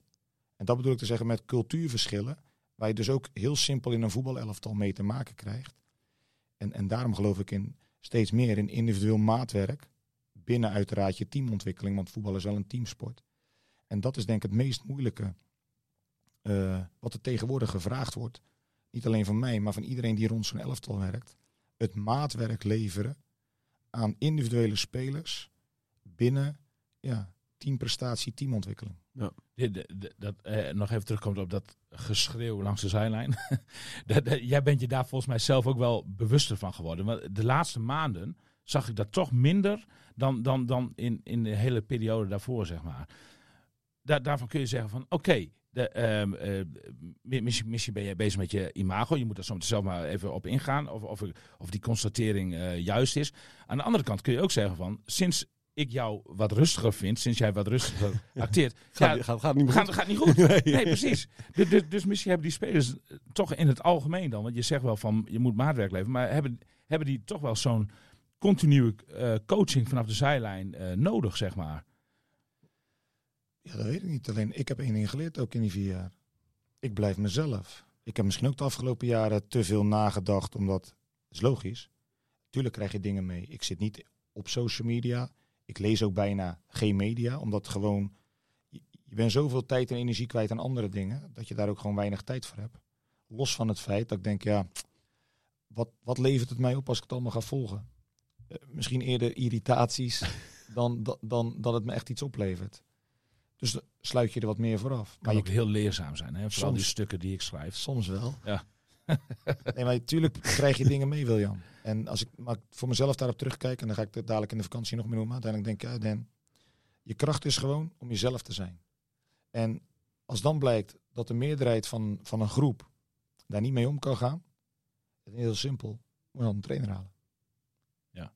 En dat bedoel ik te zeggen met cultuurverschillen. Waar je dus ook heel simpel in een voetbalelftal mee te maken krijgt. En, en daarom geloof ik in steeds meer in individueel maatwerk. Binnen uiteraard je teamontwikkeling. Want voetbal is wel een teamsport. En dat is denk ik het meest moeilijke. eh, wat er tegenwoordig gevraagd wordt. Niet alleen van mij, maar van iedereen die rond zo'n elftal werkt. Het maatwerk leveren aan individuele spelers binnen ja, teamprestatie, teamontwikkeling. Dit- dat, eh, nog even terugkomt op dat geschreeuw langs de zijlijn. dat, jij bent je daar volgens mij zelf ook wel bewuster van geworden. Want de laatste maanden zag ik dat toch minder dan, dan, dan in, in de hele periode daarvoor, zeg maar. Daar, daarvan kun je zeggen van, oké, ehm, eh, mi- misschien, misschien ben jij bezig met je imago. Je moet daar soms zelf maar even op ingaan of, of, of die constatering eh, juist is. Aan de andere kant kun je ook zeggen van, sinds ik jou wat rustiger vind, sinds jij wat rustiger acteert, Gaat, ja, gaat, gaat niet gaat, goed. gaat niet goed. Nee. Nee, precies. Dus, dus, dus misschien hebben die spelers eh, toch in het algemeen dan, want je zegt wel van je moet maatwerk leveren, maar hebben, hebben die toch wel zo'n continue eh, coaching vanaf de zijlijn eh, nodig, zeg maar. Ja, dat weet ik niet. Alleen ik heb één ding geleerd ook in die vier jaar. Ik blijf mezelf. Ik heb misschien ook de afgelopen jaren te veel nagedacht, omdat het is logisch. Tuurlijk krijg je dingen mee. Ik zit niet op social media. Ik lees ook bijna geen media, omdat gewoon je, bent zoveel tijd en energie kwijt aan andere dingen dat je daar ook gewoon weinig tijd voor hebt. Los van het feit dat ik denk, ja, wat, wat levert het mij op als ik het allemaal ga volgen? Eh, misschien eerder irritaties dan, dan, dan dat het me echt iets oplevert. Dus sluit je er wat meer voor af. Kan Maar je ook heel leerzaam zijn, hè? vooral die stukken die ik schrijf. Soms wel. Ja. Nee, maar natuurlijk krijg je dingen mee, William. En als ik maar voor mezelf daarop terugkijk, en dan ga ik het dadelijk in de vakantie nog meer noemen, uiteindelijk denk ik, ja, Dan, je kracht is gewoon om jezelf te zijn. En als dan blijkt dat de meerderheid van, van een groep daar niet mee om kan gaan, dan is het heel simpel, moet je dan een trainer halen. Ja.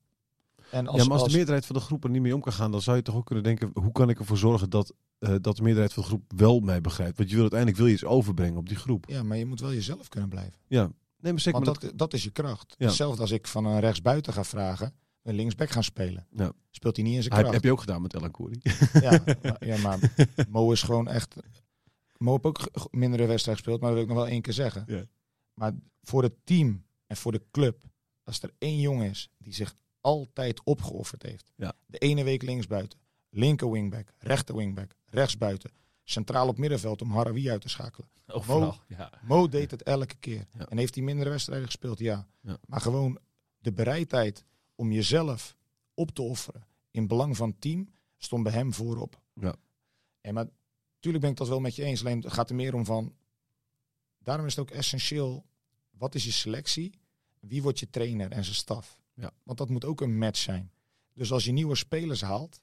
En als, ja, maar als, als- de meerderheid van de groep er niet mee om kan gaan, dan zou je toch ook kunnen denken, hoe kan ik ervoor zorgen dat, eh, dat de meerderheid van de groep wel mij begrijpt? Want je wil uiteindelijk wil je iets overbrengen op die groep. ja, maar je moet wel jezelf kunnen blijven. Ja, nee, maar zeker. Want maar dat, dat is je kracht. Ja. Hetzelfde als ik van een rechtsbuiten ga vragen, een linksback gaan spelen. Ja. Speelt hij niet in zijn heb, kracht. heb je ook gedaan met Koeri. Ja, maar, ja, maar Mo is gewoon echt... Mo heeft ook mindere wedstrijd gespeeld, maar dat wil ik nog wel één keer zeggen. Ja. Maar voor het team en voor de club, als er één jongen is die zich altijd opgeofferd heeft. Ja. De ene week linksbuiten, linker wingback, rechter wingback, rechtsbuiten. Centraal op middenveld om Harawi uit te schakelen. Overal. Ja. Mo deed het elke keer. Ja. En heeft hij mindere wedstrijden gespeeld? Ja. Ja. Maar gewoon de bereidheid om jezelf op te offeren in belang van het team stond bij hem voorop. Ja. En maar natuurlijk ben ik dat wel met je eens. Alleen het gaat er meer om van. Daarom is het ook essentieel. Wat is je selectie? Wie wordt je trainer en zijn staf? Ja. Want dat moet ook een match zijn. Dus als je nieuwe spelers haalt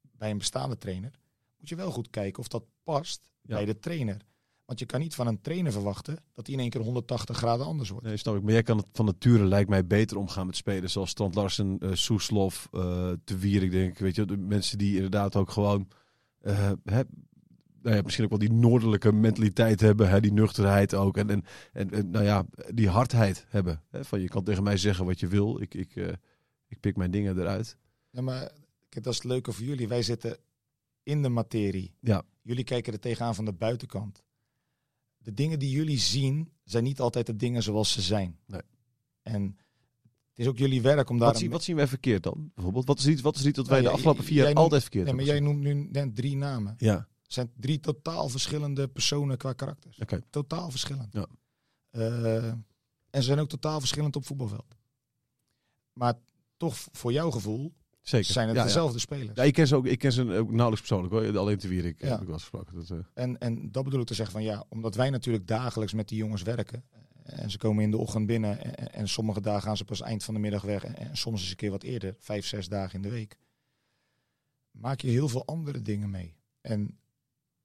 bij een bestaande trainer, moet je wel goed kijken of dat past Ja. bij de trainer. Want je kan niet van een trainer verwachten dat hij in één keer 180 graden anders wordt. Nee, snap ik. Maar jij kan het van nature, lijkt mij, beter omgaan met spelers zoals Strand Larsen, eh Soeslof, eh Te Wier, ik denk. Weet je, de mensen die inderdaad ook gewoon, eh, hè, nou ja, misschien ook wel die noordelijke mentaliteit hebben, hè, die nuchterheid ook. En, en, en, en, nou ja, die hardheid hebben. Hè, van je kan tegen mij zeggen wat je wil, ik, ik, ik pik mijn dingen eruit. Ja, maar kijk, dat is het leuke voor jullie. Wij zitten in de materie. Ja. Jullie kijken er tegenaan van de buitenkant. De dingen die jullie zien, zijn niet altijd de dingen zoals ze zijn. Nee. En het is ook jullie werk om daar... Wat, zien, wat zien wij verkeerd dan? Bijvoorbeeld, wat is iets, wat is iets dat wij Nou de afgelopen vier jaar altijd verkeerd Nee, maar jij noemt nu net drie namen. Ja, Het zijn drie totaal verschillende personen qua karakters. oké. Totaal verschillend. Ja. Eh, en ze zijn ook totaal verschillend op voetbalveld. Maar toch, voor jouw gevoel, Zeker. zijn het ja, ja. dezelfde spelers. Ja, ik ken ze ook, ik ken ze ook nauwelijks persoonlijk hoor. Alleen te Wierik Ja. heb ik wel gesproken. Dat, eh, En, en dat bedoel ik te zeggen van ja, omdat wij natuurlijk dagelijks met die jongens werken. En ze komen in de ochtend binnen en, en sommige dagen gaan ze pas eind van de middag weg. En, en soms eens een keer wat eerder, vijf, zes dagen in de week. Maak je heel veel andere dingen mee. En dat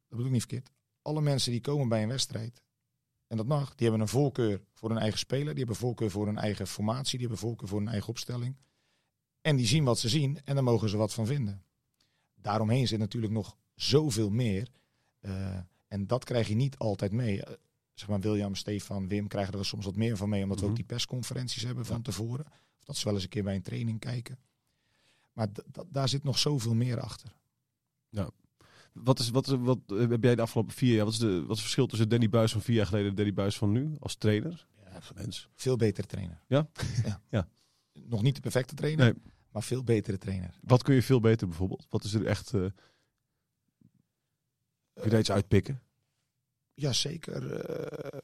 bedoel ik niet verkeerd. Alle mensen die komen bij een wedstrijd, en dat mag, die hebben een voorkeur voor hun eigen speler. Die hebben voorkeur voor hun eigen formatie. Die hebben voorkeur voor hun eigen opstelling. En die zien wat ze zien en daar mogen ze wat van vinden. Daaromheen zit natuurlijk nog zoveel meer. Eh, en dat krijg je niet altijd mee. Eh, zeg maar William, Stefan, Wim krijgen er soms wat meer van mee. Omdat we Mhm. ook die persconferenties hebben van tevoren. Of dat ze wel eens een keer bij een training kijken. Maar daar zit nog zoveel meer achter. Wat, is, wat, is, wat eh, heb jij de afgelopen vier jaar? Wat is, de, wat is het verschil tussen Danny Buis van vier jaar geleden en Danny Buis van nu als trainer? Ja, mens. Veel betere trainer. Ja? ja. Ja. Nog niet de perfecte trainer, Nee. Maar veel betere trainer. Wat kun je veel beter bijvoorbeeld? Wat is er echt. eh kun je daar iets uitpikken? Ja, zeker. eh,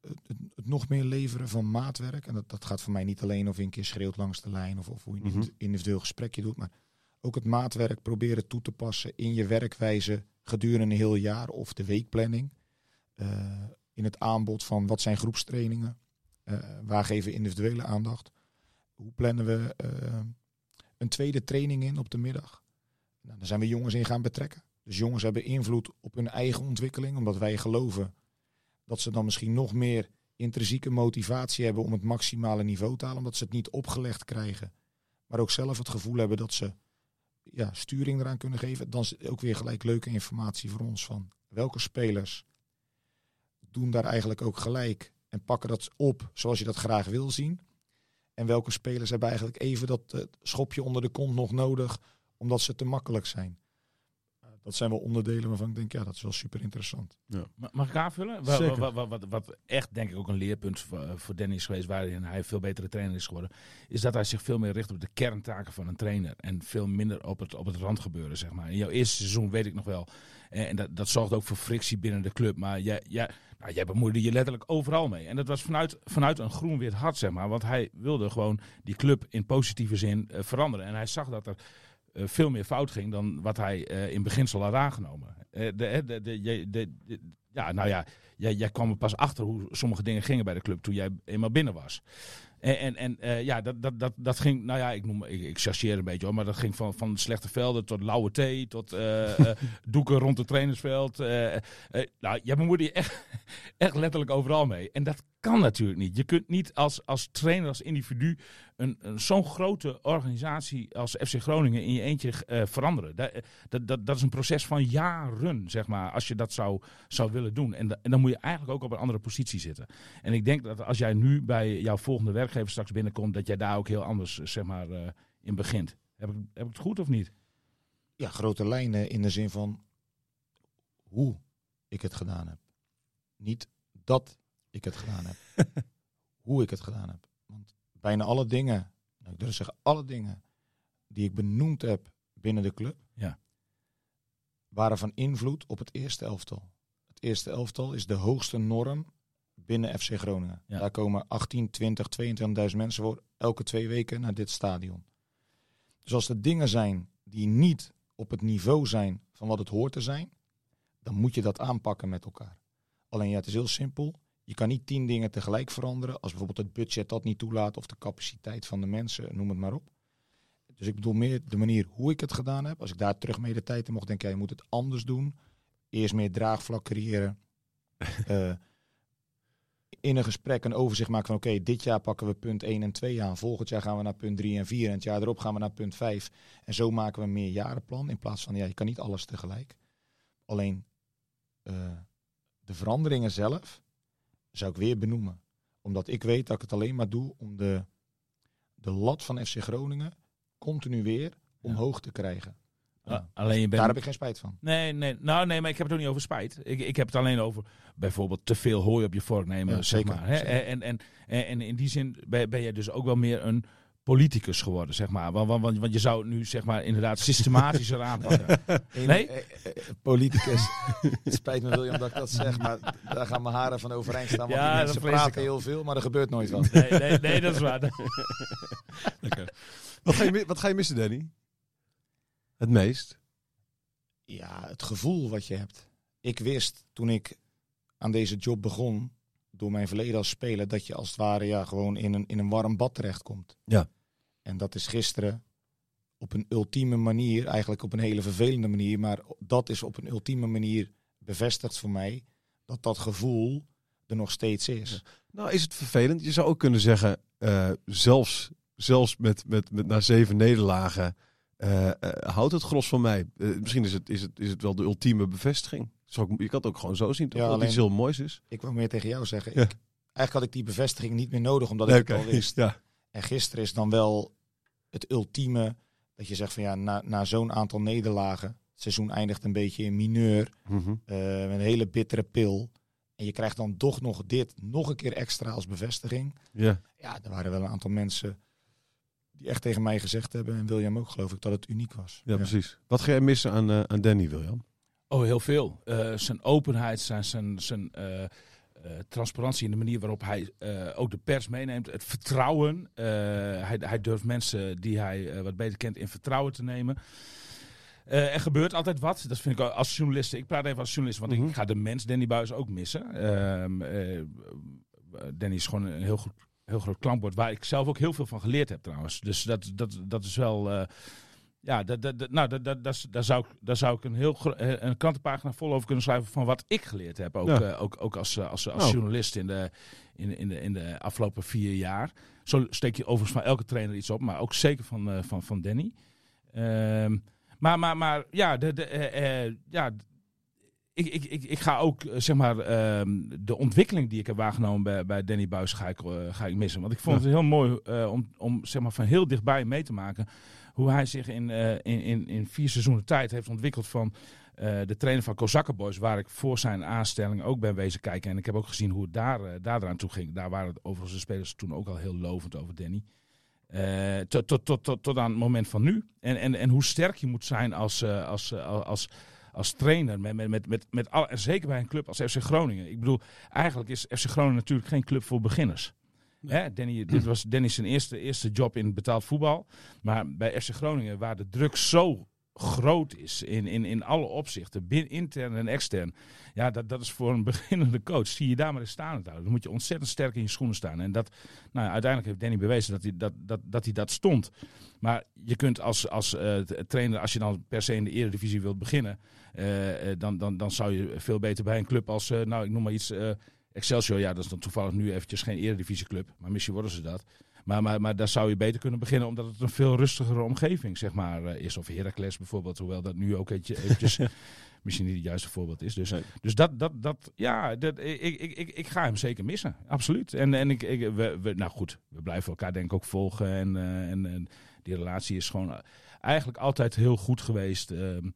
het, het- nog meer leveren van maatwerk. En dat, dat gaat voor mij niet alleen of je een keer schreeuwt langs de lijn of, of hoe je een Mhm. individueel gesprekje doet. Maar ook het maatwerk proberen toe te passen in je werkwijze gedurende een heel jaar of de weekplanning. Eh, in het aanbod van wat zijn groepstrainingen? Waar geven individuele aandacht? Hoe plannen we een tweede training in op de middag? Nou, daar zijn we jongens in gaan betrekken. Dus jongens hebben invloed op hun eigen ontwikkeling, omdat wij geloven dat ze dan misschien nog meer intrinsieke motivatie hebben om het maximale niveau te halen, omdat ze het niet opgelegd krijgen, maar ook zelf het gevoel hebben dat ze ja, sturing eraan kunnen geven. Dan is ook weer gelijk leuke informatie voor ons van welke spelers doen daar eigenlijk ook gelijk en pakken dat op zoals je dat graag wil zien. En welke spelers hebben eigenlijk even dat eh, schopje onder de kont nog nodig, omdat ze te makkelijk zijn. Eh, Dat zijn wel onderdelen waarvan ik denk, ja, dat is wel super interessant. Ma- Mag ik aanvullen? Wat, wat, echt denk ik ook een leerpunt voor, voor Danny is geweest, waarin hij veel betere trainer is geworden, is dat hij zich veel meer richt op de kerntaken van een trainer en veel minder op het, op het randgebeuren, zeg maar. In jouw eerste seizoen weet ik nog wel, en, en dat, dat zorgt ook voor frictie binnen de club, maar jij, jij, nou, jij bemoeide je letterlijk overal mee. En dat was vanuit, vanuit een groen-wit hart, zeg maar, want hij wilde gewoon die club in positieve zin eh, veranderen. En hij zag dat er eh, veel meer fout ging dan wat hij eh, in beginsel had aangenomen. De, de- de- ja, nou ja, jij, jij kwam er pas achter hoe sommige dingen gingen bij de club toen jij eenmaal binnen was. En, en, en eh, ja, dat, dat, dat, dat ging, nou ja, ik, noem, ik, ik chargeer een beetje hoor, maar dat ging van, van slechte velden tot lauwe thee, tot eh, eh, doeken rond het trainersveld. nou, jij bemoeide je echt, echt letterlijk overal mee. En dat kan natuurlijk niet. Je kunt niet als, als trainer, als individu, een, een, zo'n grote organisatie als FC Groningen in je eentje eh, veranderen. Dat, dat, dat, dat is een proces van jaren, zeg maar, als je dat zou, zou willen doen. En, da- en dan moet je eigenlijk ook op een andere positie zitten. En ik denk dat als jij nu bij jouw volgende werkgever straks binnenkomt, dat jij daar ook heel anders, eh, zeg maar, eh, in begint. Heb ik, heb ik het goed of niet? ja, grote lijnen in de zin van hoe ik het gedaan heb. Niet dat ik het gedaan heb. hoe ik het gedaan heb. Want bijna alle dingen, nou, ik durf zeggen alle dingen die ik benoemd heb binnen de club, Ja. waren van invloed op het eerste elftal. Het eerste elftal is de hoogste norm binnen FC Groningen. Ja. Daar komen 18, 20, 22.000 mensen voor elke twee weken naar dit stadion. Dus als er dingen zijn die niet op het niveau zijn van wat het hoort te zijn, dan moet je dat aanpakken met elkaar. Alleen ja, het is heel simpel. Je kan niet tien dingen tegelijk veranderen. Als bijvoorbeeld het budget dat niet toelaat of de capaciteit van de mensen, noem het maar op. Dus ik bedoel meer de manier hoe ik het gedaan heb. Als ik daar terug mee de tijd in mocht, denk ik, ja, je moet het anders doen. Eerst meer draagvlak creëren. Eh, in een gesprek een overzicht maken van oké, dit jaar pakken we punt 1 en 2 aan. Volgend jaar gaan we naar punt 3 en 4. En het jaar erop gaan we naar punt 5. En zo maken we een meerjarenplan. In plaats van, ja, je kan niet alles tegelijk. Alleen eh, de veranderingen zelf zou ik weer benoemen. Omdat ik weet dat ik het alleen maar doe om de, de lat van FC Groningen continu weer omhoog te krijgen. Ja. Alleen je bent... Daar heb ik geen spijt van. Nee, nee, nou, nee, maar ik heb het ook niet over spijt. Ik, ik heb het alleen over bijvoorbeeld te veel hooi op je vork nemen. Ja, zeg zeker, maar, hè? zeker. En, en, en, en in die zin ben, ben je dus ook wel meer een politicus geworden, zeg maar. Want, want, want, want je zou het nu, zeg maar, inderdaad systematischer aanpakken. Nee? Eh, eh, politicus. het spijt me William dat ik dat zeg, maar daar gaan mijn haren van overeind staan. Want Ja, die mensen praten heel veel, maar er gebeurt nooit wat. Nee, nee, nee, dat is waar. Wat ga, je, mi- wat ga je missen, Danny? Het meest? Ja, het gevoel wat je hebt. Ik wist toen ik aan deze job begon, door mijn verleden als speler, dat je als het ware ja, gewoon in een, in een warm bad terechtkomt. Ja. En dat is gisteren op een ultieme manier, eigenlijk op een hele vervelende manier, maar dat is op een ultieme manier bevestigd voor mij, dat dat gevoel er nog steeds is. Nou, is het vervelend? Je zou ook kunnen zeggen, eh, zelfs, zelfs met, met, met na zeven nederlagen eh, eh, houdt het gros van mij. Misschien is het, is, het, is het wel de ultieme bevestiging. Je kan het ook gewoon zo zien, toch? Ja, dat alleen- iets heel moois is. Ik wil meer tegen jou zeggen, Ja. ik, eigenlijk had ik die bevestiging niet meer nodig, omdat ik het al wist. Ja. En gisteren is dan wel het ultieme dat je zegt van ja, na, na zo'n aantal nederlagen, het seizoen eindigt een beetje in mineur, met een hele bittere pil. En je krijgt dan toch nog dit nog een keer extra als bevestiging. ja. Ja, er waren wel een aantal mensen die echt tegen mij gezegd hebben, en William ook geloof ik, dat het uniek was. Ja, precies. Wat ga jij missen aan, eh, aan Danny, William? Oh, heel veel. Eh, zijn openheid, zijn, zijn, zijn eh, eh, transparantie in de manier waarop hij ook de pers meeneemt. Het vertrouwen. Hij, hij durft mensen die hij wat beter kent in vertrouwen te nemen. Eh, er gebeurt altijd wat. Dat vind ik als journalist. Ik praat even als journalist, want Mhm. ik ga de mens Danny Buis ook missen. Eh, Danny is gewoon een heel, goed, heel groot klankbord waar ik zelf ook heel veel van geleerd heb trouwens. Dus dat, dat, dat is wel... ja, dat, dat, dat- nou, dat, dat, dat, daar, zou ik, daar zou ik een heel eh, een krantenpagina vol over kunnen schrijven van wat ik geleerd heb. Ook, Ja. eh, ook, ook als, eh, als, als Nou. journalist in de, in, in, de, in de afgelopen vier jaar. Zo steek je overigens van elke trainer iets op, maar ook zeker van, van, van Danny. Ehm, maar, maar, maar ja, de, de, ja ik, ik, ik, ik ga ook eh, zeg maar ehm, de ontwikkeling die ik heb waargenomen bij, bij Danny Buis ga ik, eh, ga ik missen. Want ik vond Ja. het heel mooi eh, om, om zeg maar van heel dichtbij mee te maken hoe hij zich in, in, in, in vier seizoenen tijd heeft ontwikkeld van de trainer van Kozakken Boys, waar ik voor zijn aanstelling ook ben wezen kijken. En ik heb ook gezien hoe het daar, daar eraan toe ging. Daar waren het overigens de spelers toen ook al heel lovend over Danny. Tot, tot, tot, tot, tot aan het moment van nu. En, en, en hoe sterk je moet zijn als, als, als, als trainer. Met, met, met, met, met en zeker bij een club als FC Groningen. Ik bedoel, eigenlijk is FC Groningen natuurlijk geen club voor beginners. Hè, Danny, dit was Danny zijn eerste, eerste job in betaald voetbal. Maar bij FC Groningen, waar de druk zo groot is in, in, in alle opzichten, bin, intern en extern. Ja, dat, dat is voor een beginnende coach. Zie je daar maar eens staan. Dan moet je ontzettend sterk in je schoenen staan. En dat, nou, uiteindelijk heeft Danny bewezen dat hij dat, dat, dat, hij dat stond. Maar je kunt als, als eh, trainer, als je dan per se in de eredivisie wilt beginnen, eh, eh, dan, dan, dan zou je veel beter bij een club als, nou ik noem maar iets, Excelsior. Ja, dat is dan toevallig nu eventjes geen eredivisieclub, maar misschien worden ze dat. Maar, maar, maar daar zou je beter kunnen beginnen, omdat het een veel rustigere omgeving zeg maar, eh, is. Of Heracles bijvoorbeeld, hoewel dat nu ook eventjes, misschien niet het juiste voorbeeld is. Dus, Nee. dus dat, dat, dat, ja, dat, ik, ik, ik, ik ga hem zeker missen. Absoluut. En, en ik, ik, we, we, nou goed, we blijven elkaar denk ik ook volgen. En, eh, en, en die relatie is gewoon eigenlijk altijd heel goed geweest. Ehm,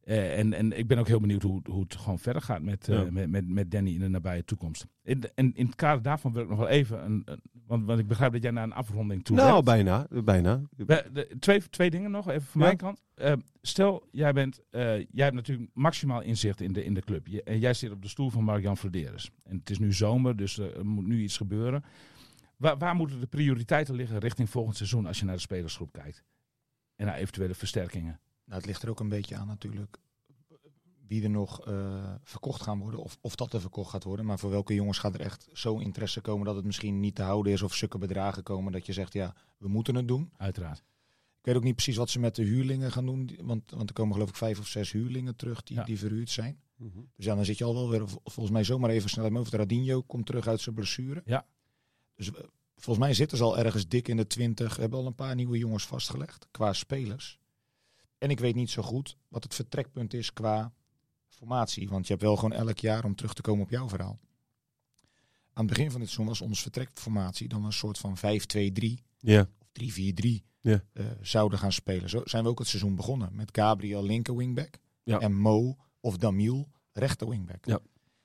eh, en, en ik ben ook heel benieuwd hoe, hoe het gewoon verder gaat met, Ja. met, met, met Danny in de nabije toekomst. In, en in het kader daarvan wil ik nog wel even, een, een- Want, want ik begrijp dat jij naar een afronding toe Nou, bijna. bijna. We- de- twee, twee dingen nog, even van Ja. mijn kant. Eh, stel, jij, bent, eh, jij hebt natuurlijk maximaal inzicht in de, in de club. Je, en jij zit op de stoel van Mark-Jan Flederis. En het is nu zomer, dus er moet nu iets gebeuren. Waar, waar moeten de prioriteiten liggen richting volgend seizoen als je naar de spelersgroep kijkt? En naar eventuele versterkingen. Nou, het ligt er ook een beetje aan natuurlijk wie er nog eh, verkocht gaan worden. Of, of dat er verkocht gaat worden. Maar voor welke jongens gaat er echt zo interesse komen dat het misschien niet te houden is. Of zulke bedragen komen dat je zegt, ja, we moeten het doen. Uiteraard. Ik weet ook niet precies wat ze met de huurlingen gaan doen. Want, want er komen geloof ik vijf of zes huurlingen terug die, Ja. die verhuurd zijn. Mhm. Dus ja, dan zit je al wel weer, vol- volgens mij zomaar even snel hoofd. Radinho komt terug uit zijn blessure. Ja. Dus volgens mij zitten ze al ergens dik in de twintig. Hebben al een paar nieuwe jongens vastgelegd qua spelers. En ik weet niet zo goed wat het vertrekpunt is qua formatie. Want je hebt wel gewoon elk jaar om terug te komen op jouw verhaal. Aan het begin van dit seizoen was onze vertrekformatie dan een soort van 5-2-3 Ja. of 3-4-3 Ja. eh, zouden gaan spelen. Zo zijn we ook het seizoen begonnen. Met Gabriel linker wingback Ja. en Mo of Damiel rechter wingback. Ja.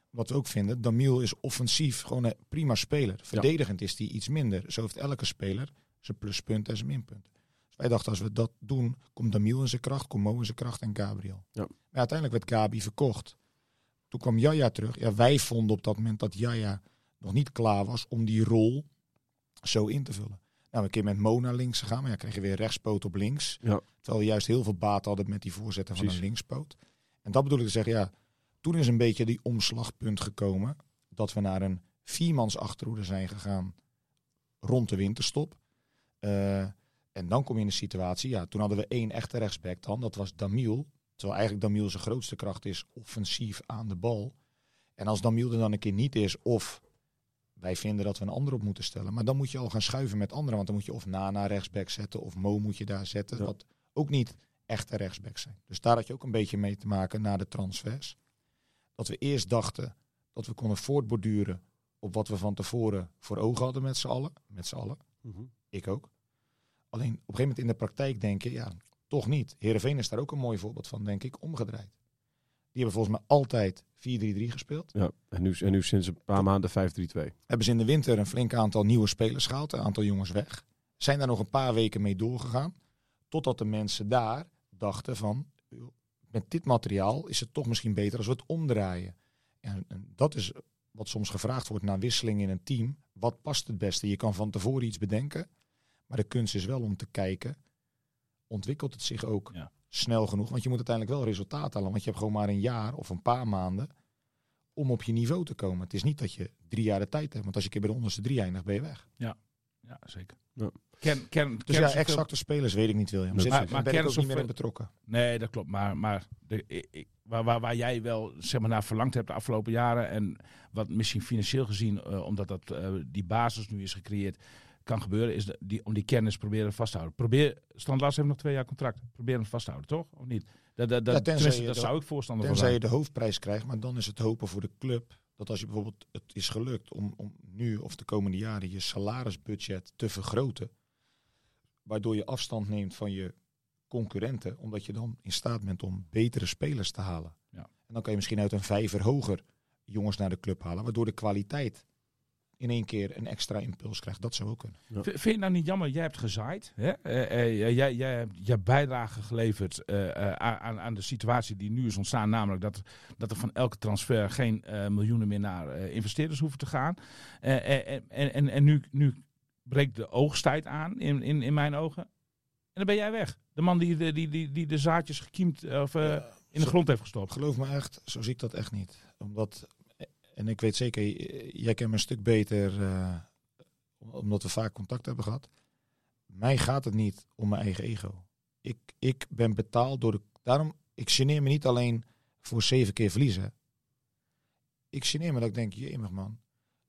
Wat we ook vinden, Damiel is offensief gewoon een prima speler. Verdedigend is hij iets minder. Zo heeft elke speler zijn pluspunt en zijn minpunt. Wij dachten, als we dat doen, komt Damiel in zijn kracht, komt Mo in zijn kracht en Gabriel. Ja. Maar uiteindelijk werd Gabi verkocht. Toen kwam Jaja terug. Ja, wij vonden op dat moment dat Jaja nog niet klaar was om die rol zo in te vullen. Nou, een keer met Mo naar links gegaan, maar ja, kreeg je weer rechtspoot op links. Ja. Terwijl we juist heel veel baat hadden met die voorzetten van een linkspoot. En dat bedoel ik te zeggen, ja, toen is een beetje die omslagpunt gekomen dat we naar een viermans achterhoede zijn gegaan rond de winterstop. Eh, en dan kom je in de situatie, ja, toen hadden we één echte rechtsback dan, dat was Damiel. Terwijl eigenlijk Damiel zijn grootste kracht is offensief aan de bal. En als Damiel er dan een keer niet is, of wij vinden dat we een ander op moeten stellen, maar dan moet je al gaan schuiven met anderen. Want dan moet je of Nana rechtsback zetten, of Mo moet je daar zetten. Ja. Wat ook niet echte rechtsback zijn. Dus daar had je ook een beetje mee te maken na de transfers. Dat we eerst dachten dat we konden voortborduren op wat we van tevoren voor ogen hadden met z'n allen. Met z'n allen. Mhm. Ik ook. Alleen op een gegeven moment in de praktijk denken, ja, toch niet. Heerenveen is daar ook een mooi voorbeeld van, denk ik, omgedraaid. Die hebben volgens mij altijd 4-3-3 gespeeld. Ja. En, nu, en nu sinds een paar maanden 5-3-2. Hebben ze in de winter een flink aantal nieuwe spelers gehaald, een aantal jongens weg. Zijn daar nog een paar weken mee doorgegaan. Totdat de mensen daar dachten van, "Joh, met dit materiaal is het toch misschien beter als we het omdraaien. En, en dat is wat soms gevraagd wordt na wisseling in een team. Wat past het beste? Je kan van tevoren iets bedenken. Maar de kunst is wel om te kijken, ontwikkelt het zich ook Ja. snel genoeg? Want je moet uiteindelijk wel resultaat halen. Want je hebt gewoon maar een jaar of een paar maanden om op je niveau te komen. Het is niet dat je drie jaar de tijd hebt. Want als je een keer bij de onderste drie eindigt, ben je weg. Ja, zeker. Ja. Ken, ken, Dus ken ja, exacte spelers weet ik niet, William. Maar- Zit, maar maar, ben ik ook niet meer in betrokken. Nee, dat klopt. Maar, maar de, ik- waar, waar, waar jij wel zeg maar, naar verlangd hebt de afgelopen jaren. En wat misschien financieel gezien, eh, omdat dat, eh, die basis nu is gecreëerd, kan gebeuren. Is die, om die kennis proberen vast te houden. Probeer, Strand Lars heeft nog twee jaar contract. Probeer hem vast te houden, toch? Of niet? Dat, dat, dat, Ja, tenzij dat de- zou ik voorstander van Tenzij je de hoofdprijs krijgt. Maar dan is het hopen voor de club. Dat als je bijvoorbeeld het is gelukt om, om nu of de komende jaren je salarisbudget te vergroten. Waardoor je afstand neemt van je concurrenten. Omdat je dan in staat bent om betere spelers te halen. Ja. En dan kan je misschien uit een vijver hoger jongens naar de club halen. Waardoor de kwaliteit in één keer een extra impuls krijgt. Dat zou ook kunnen. V- Vind je nou niet jammer? Jij hebt gezaaid. Hè? Eh, eh, jij, jij hebt je bijdrage geleverd eh, eh, aan, aan de situatie die nu is ontstaan. Namelijk dat, dat er van elke transfer geen eh, miljoenen meer naar eh, investeerders hoeven te gaan. Eh, eh, en en, en, nu, nu breekt de oogsttijd aan in, in, in mijn ogen. En dan ben jij weg. De man die de, die, die, die de zaadjes gekiemd of in de grond heeft gestopt. Geloof me echt, zo zie ik dat echt niet. Omdat, en ik weet zeker, jij kent me een stuk beter, eh, omdat we vaak contact hebben gehad. Mij gaat het niet om mijn eigen ego. Ik, ik ben betaald door de. Daarom, ik geneer me niet alleen voor zeven keer verliezen. Ik geneer me dat ik denk, jemig man.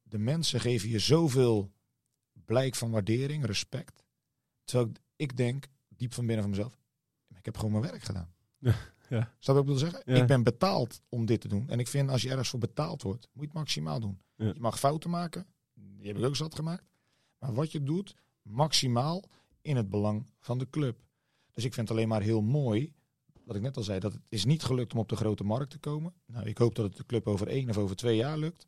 De mensen geven je zoveel blijk van waardering, respect. Terwijl ik, denk, diep van binnen van mezelf, ik heb gewoon mijn werk gedaan. Snap je wat ik wil zeggen? Ja. Ik ben betaald om dit te doen. En ik vind als je ergens voor betaald wordt, moet je het maximaal doen. Ja. Je mag fouten maken. Die heb ik ook zat gemaakt. Maar wat je doet, maximaal in het belang van de club. Dus ik vind het alleen maar heel mooi, wat ik net al zei, dat het is niet gelukt om op de grote markt te komen. Nou, ik hoop dat het de club over één of over twee jaar lukt.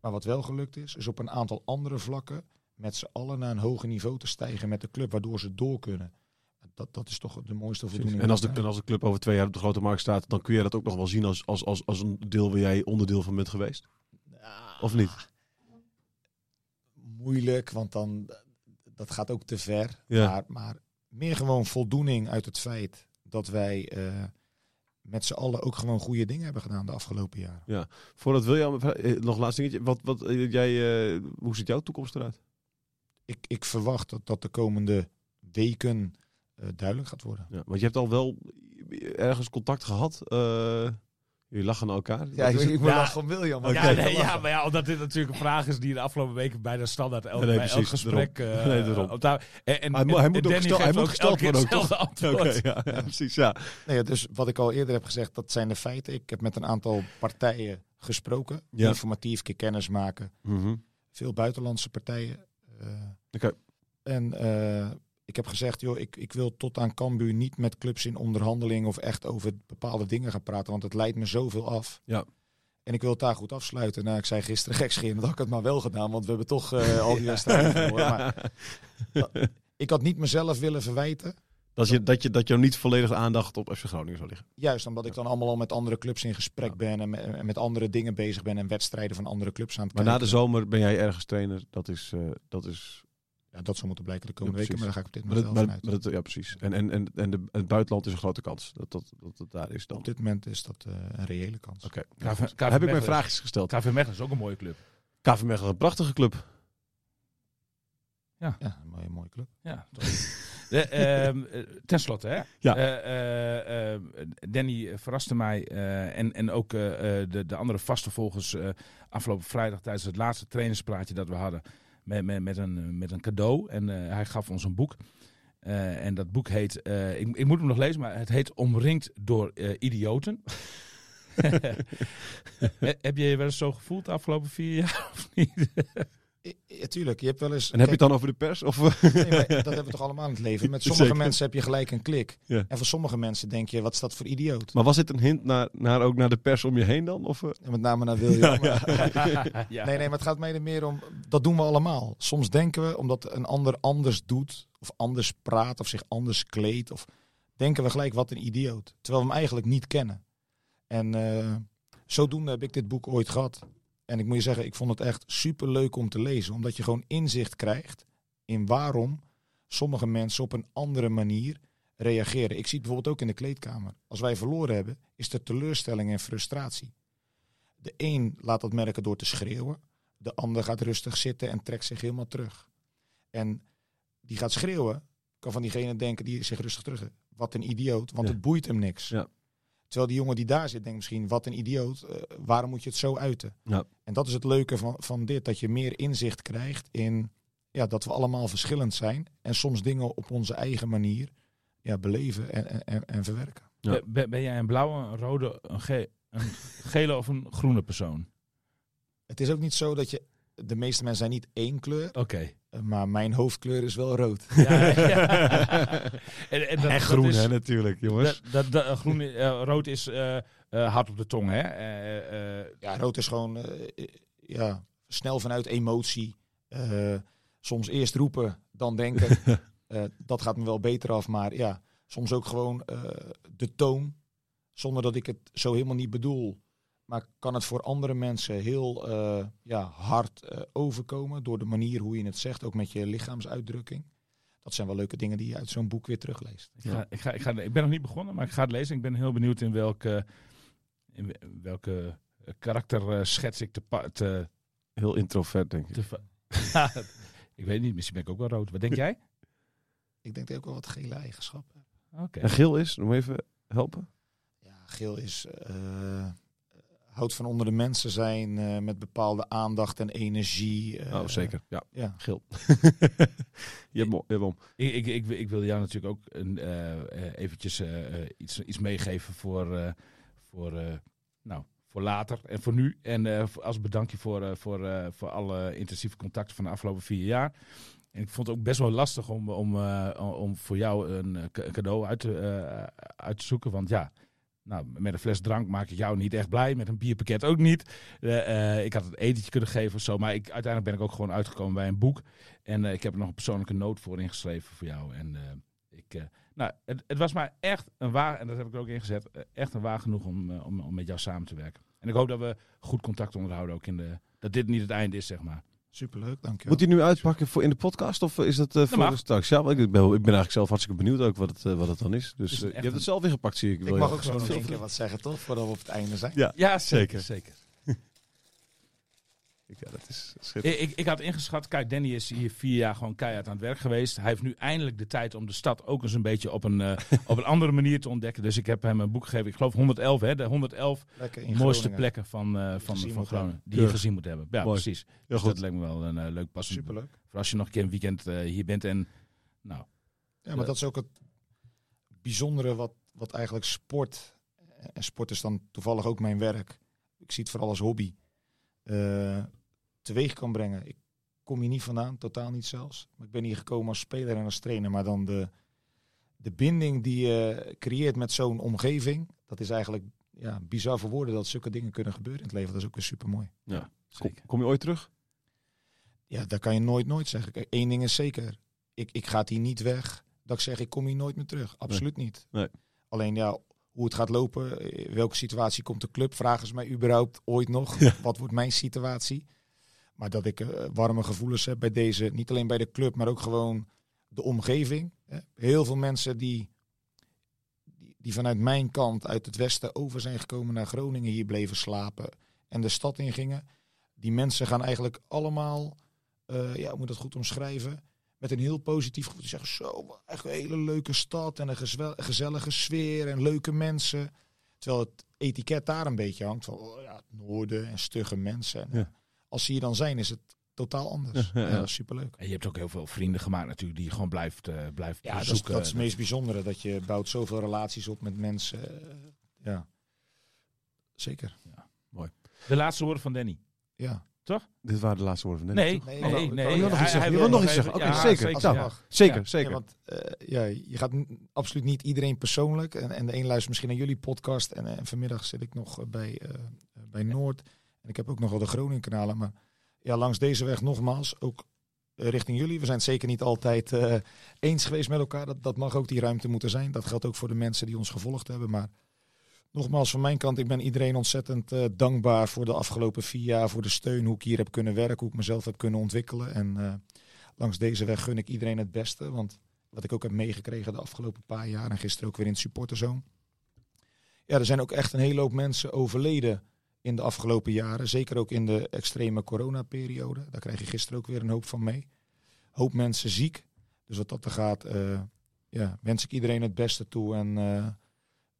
Maar wat wel gelukt is, is op een aantal andere vlakken met z'n allen naar een hoger niveau te stijgen met de club, waardoor ze door kunnen. Dat, dat is toch de mooiste voldoening. En als, de, Ja. en als de club over twee jaar op de grote markt staat, dan kun je dat ook nog wel zien als, als, als, als een deel waar jij onderdeel van bent geweest. Of niet? Moeilijk, want dan dat gaat ook te ver. Ja. Maar, maar meer gewoon voldoening uit het feit dat wij eh, met z'n allen ook gewoon goede dingen hebben gedaan de afgelopen jaren. Voordat William, eh, nog een laatste dingetje. Wat, wat, eh, jij, hoe ziet jouw toekomst eruit? Ik, ik verwacht dat dat de komende weken duidelijk gaat worden. Ja, want je hebt al wel ergens contact gehad. eh jullie lachen naar elkaar. Ja, ik, ik moet Ja. lachen William. Oké. Ja, nee, ja, maar ja, omdat dit natuurlijk een vraag is die de afgelopen weken bijna standaard elk, Nee, nee, bij elk gesprek... eh, Nee, daarom. op ta- en, en, Hij moet- hij en moet ook Danny gestel- hij moet ook gesteld elke keer worden ook, hetzelfde antwoord. Oké, ja, ja, precies. Ja. Nee, dus wat ik al eerder heb gezegd, dat zijn de feiten. Ik heb met een aantal partijen gesproken. Ja. Informatief, keer kennis maken. Mhm. Veel buitenlandse partijen. eh, Oké. En eh, ik heb gezegd, joh, ik, ik wil tot aan Cambuur niet met clubs in onderhandeling of echt over bepaalde dingen gaan praten, want het leidt me zoveel af. Ja. En ik wil het daar goed afsluiten. Nou, ik zei gisteren gekscherend dat ik het maar wel gedaan, want we hebben toch eh, al die wedstrijden. Maar ik had niet mezelf willen verwijten. Dat je, dat je, dat je niet volledig aandacht op FC Groningen zou liggen. Juist omdat ik dan allemaal al met andere clubs in gesprek Ja. ben en met, en met andere dingen bezig ben en wedstrijden van andere clubs aan het Maar na kijken. de zomer ben jij ergens trainer. Dat is... eh, dat is Ja, dat zou moeten blijken de komende Ja, weken, maar daar ga ik op dit maar moment wel maar, vanuit. maar het- ja, precies. En, en, en, en de, het buitenland is een grote kans. Dat dat, dat, dat daar is dan. Op dit moment is dat eh, een reële kans. Oké. Heb ik mijn vraagjes gesteld. KV Mechelen is ook een mooie club. KV Mechelen, een prachtige club. Ja, een mooie, mooie club. Ja. De, ehm, eh, ten slotte, hè? Ja. Eh, Danny verraste mij eh, en, en ook de, de andere vaste volgers eh, afgelopen vrijdag tijdens het laatste trainerspraatje dat we hadden met, met, met, een, met een cadeau. En eh, hij gaf ons een boek. Eh, en dat boek heet, eh, ik, ik moet hem nog lezen, maar het heet Omringd door eh, idioten. He- Heb je je wel eens zo gevoeld de afgelopen vier jaar of niet? Ja, tuurlijk. Je hebt wel eens. En heb je het dan over de pers? Of, nee, maar dat hebben we toch allemaal in het leven. Met sommige Zeker. mensen heb je gelijk een klik. Ja. En voor sommige mensen denk je, wat is dat voor idioot? maar was dit een hint naar, naar, ook naar de pers om je heen dan? Of, eh? En met name naar William. ja. Nee, nee, maar het gaat mij er meer om. Dat doen we allemaal. Soms denken we, omdat een ander anders doet, of anders praat, of zich anders kleedt, of denken we gelijk wat een idioot. Terwijl we hem eigenlijk niet kennen. En eh, zodoende heb ik dit boek ooit gehad. En ik moet je zeggen, ik vond het echt super leuk om te lezen, omdat je gewoon inzicht krijgt in waarom sommige mensen op een andere manier reageren. Ik zie het bijvoorbeeld ook in de kleedkamer. Als wij verloren hebben, is er teleurstelling en frustratie. De een laat dat merken door te schreeuwen. De ander gaat rustig zitten en trekt zich helemaal terug. En die gaat schreeuwen, kan van diegene denken die zich rustig terug. Wat een idioot, want Ja. het boeit hem niks. Ja. Terwijl die jongen die daar zit, denkt misschien, wat een idioot, eh, waarom moet je het zo uiten? Ja. En dat is het leuke van, van dit, dat je meer inzicht krijgt in ja, dat we allemaal verschillend zijn. En soms dingen op onze eigen manier ja, beleven en, en- en, en verwerken. Ja. Ben, ben jij een blauwe, een rode, een, ge- een gele of een groene persoon? Het is ook niet zo dat je, de meeste mensen zijn niet één kleur, Oké. eh, maar mijn hoofdkleur is wel rood. Ja, ja. en, en, dat, en dat groen, is- hè, natuurlijk, jongens. Dat, dat, dat- groen, eh, rood is eh, eh, hard op de tong, hè? Eh, eh, Ja, rood is gewoon eh, eh, ja, snel vanuit emotie. Eh, soms eerst roepen, dan denken. Eh, dat gaat me wel beter af. Maar ja, soms ook gewoon eh, de toon. Zonder dat ik het zo helemaal niet bedoel. Maar kan het voor andere mensen heel eh, ja, hard eh, overkomen. Door de manier hoe je het zegt. Ook met je lichaamsuitdrukking. Dat zijn wel leuke dingen die je uit zo'n boek weer terugleest. ik, ga, ik, ga, ik, ga, ik ben nog niet begonnen, maar ik ga het lezen. Ik ben heel benieuwd in welke, in we- welke eh, karakterschets ik te, te, Heel introvert, denk ik. Ik weet niet, misschien ben ik ook wel rood. Wat denk jij? Ik denk dat ik ook wel wat gele eigenschappen heb. Oké. En geel is, om even helpen. Ja, geel is eh, houdt van onder de mensen zijn eh, met bepaalde aandacht en energie. eh, oh, zeker. Ja, Ja. geel. je hebt hem, je hebt hem. Ik, ik, ik, ik wil jou natuurlijk ook een, eh, eventjes iets, iets meegeven voor, eh, voor, eh, nou, voor later en voor nu. En eh, als bedankje voor, eh, voor, eh, voor alle intensieve contacten van de afgelopen vier jaar. En ik vond het ook best wel lastig om, om, eh, om voor jou een, ca- cadeau uit te, eh, uit te zoeken. Want ja, nou, met een fles drank maak ik jou niet echt blij. Met een bierpakket ook niet. Eh, eh, ik had het etentje kunnen geven of zo. Maar ik, uiteindelijk ben ik ook gewoon uitgekomen bij een boek. En eh, ik heb er nog een persoonlijke noot voor ingeschreven voor jou. En ik, nou, het, het was maar echt een waar, en dat heb ik er ook ingezet, echt een waar genoeg om, om, om met jou samen te werken. En ik hoop dat we goed contact onderhouden ook in de, dat dit niet het einde is, zeg maar. Superleuk, dankjewel. Moet hij nu uitpakken voor in de podcast of is dat eh, voor straks? Ja, want ik ben, ik ben eigenlijk zelf hartstikke benieuwd ook wat het, eh, wat het dan is. Dus eh, je hebt een- het zelf ingepakt, zie ik. ik Wil mag ook zo nog één keer wat zeggen, toch? Voordat we op het einde zijn. Ja, Ja, zeker. zeker. Ja, dat is schitterend. Ik, ik, had ingeschat, kijk, Danny is hier vier jaar gewoon keihard aan het werk geweest. Hij heeft nu eindelijk de tijd om de stad ook eens een beetje op een, eh, op een andere manier te ontdekken. Dus ik heb hem een boek gegeven, ik geloof 111, hè, de 111 Lekker in mooiste Groningen. plekken van, eh, van, van Groningen. Die je gezien moet hebben. Ja, Mooi. precies. Ja, Dus dat lijkt me wel een eh, leuk passend boek. Superleuk. Voor als je nog een keer een weekend hier bent en, nou, Ja, maar dat is ook het bijzondere wat, wat eigenlijk sport, en sport is dan toevallig ook mijn werk, ik zie het vooral als hobby, teweeg kan brengen. Ik kom hier niet vandaan, totaal niet zelfs. Maar ik ben hier gekomen als speler en als trainer, maar dan de, de binding die je creëert met zo'n omgeving, dat is eigenlijk ja, bizar voor woorden dat zulke dingen kunnen gebeuren in het leven. Dat is ook weer super mooi. Ja. Kom, zeker. kom je ooit terug? Ja, dat kan je nooit, nooit zeggen. Kijk, Eén ding is zeker. Ik, ik ga hier niet weg. Dat ik zeg, ik kom hier nooit meer terug. Absoluut niet. Nee. Alleen ja, hoe het gaat lopen, in welke situatie komt de club, vragen ze mij überhaupt ooit nog. Wat wordt mijn situatie? Maar dat ik eh, warme gevoelens heb bij deze, niet alleen bij de club, maar ook gewoon de omgeving. Heel veel mensen die, die, vanuit mijn kant, uit het westen, over zijn gekomen naar Groningen, hier bleven slapen en de stad ingingen. Die mensen gaan eigenlijk allemaal, eh, ja, hoe moet dat goed omschrijven? Met een heel positief gevoel. Die zeggen zo, echt een hele leuke stad en een gezellige sfeer en leuke mensen. Terwijl het etiket daar een beetje hangt van oh ja, het noorden en stugge mensen. En, Ja. Als ze hier dan zijn, is het totaal anders. Ja, Ja, ja, ja. superleuk. En je hebt ook heel veel vrienden gemaakt natuurlijk die je gewoon blijft, eh blijft Ja, dat is, bezoeken. dat is het meest bijzondere. Dat je bouwt zoveel relaties op met mensen. eh, ja, zeker. De laatste woorden van Danny. Ja. Dit waren de laatste woorden van Danny, Nee, toch? nee, nee. oh, nee. je wil nog iets Hij- zeggen. hij Je wil nog iets zeggen. Oké, ja, zeker. zeker. Nou, ja. Zeker, Ja. zeker. Ja, want eh, ja, je gaat absoluut niet iedereen persoonlijk. En, en de een luistert misschien naar jullie podcast. En, en vanmiddag zit ik nog bij, eh, bij Noord. En ik heb ook nog wel de Groningen kanalen. Maar ja, langs deze weg nogmaals, ook eh, richting jullie. We zijn het zeker niet altijd eh, eens geweest met elkaar. Dat, dat mag ook die ruimte moeten zijn. Dat geldt ook voor de mensen die ons gevolgd hebben. Maar nogmaals, van mijn kant, ik ben iedereen ontzettend eh, dankbaar voor de afgelopen vier jaar. Voor de steun, hoe ik hier heb kunnen werken, hoe ik mezelf heb kunnen ontwikkelen. En langs deze weg gun ik iedereen het beste. Want wat ik ook heb meegekregen de afgelopen paar jaar en gisteren ook weer in het supporterzone. Ja, er zijn ook echt een hele hoop mensen overleden in de afgelopen jaren. Zeker ook in de extreme coronaperiode. Daar krijg je gisteren ook weer een hoop van mee. Hoop mensen ziek. Dus wat dat er gaat, eh, ja, wens ik iedereen het beste toe. En eh,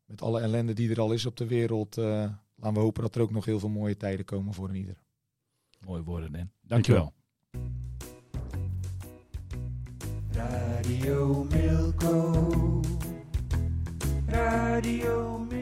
met alle ellende die er al is op de wereld, eh, laten we hopen dat er ook nog heel veel mooie tijden komen voor een ieder. Mooie woorden, Dan. Dankjewel. Radio Milko. Radio Milko.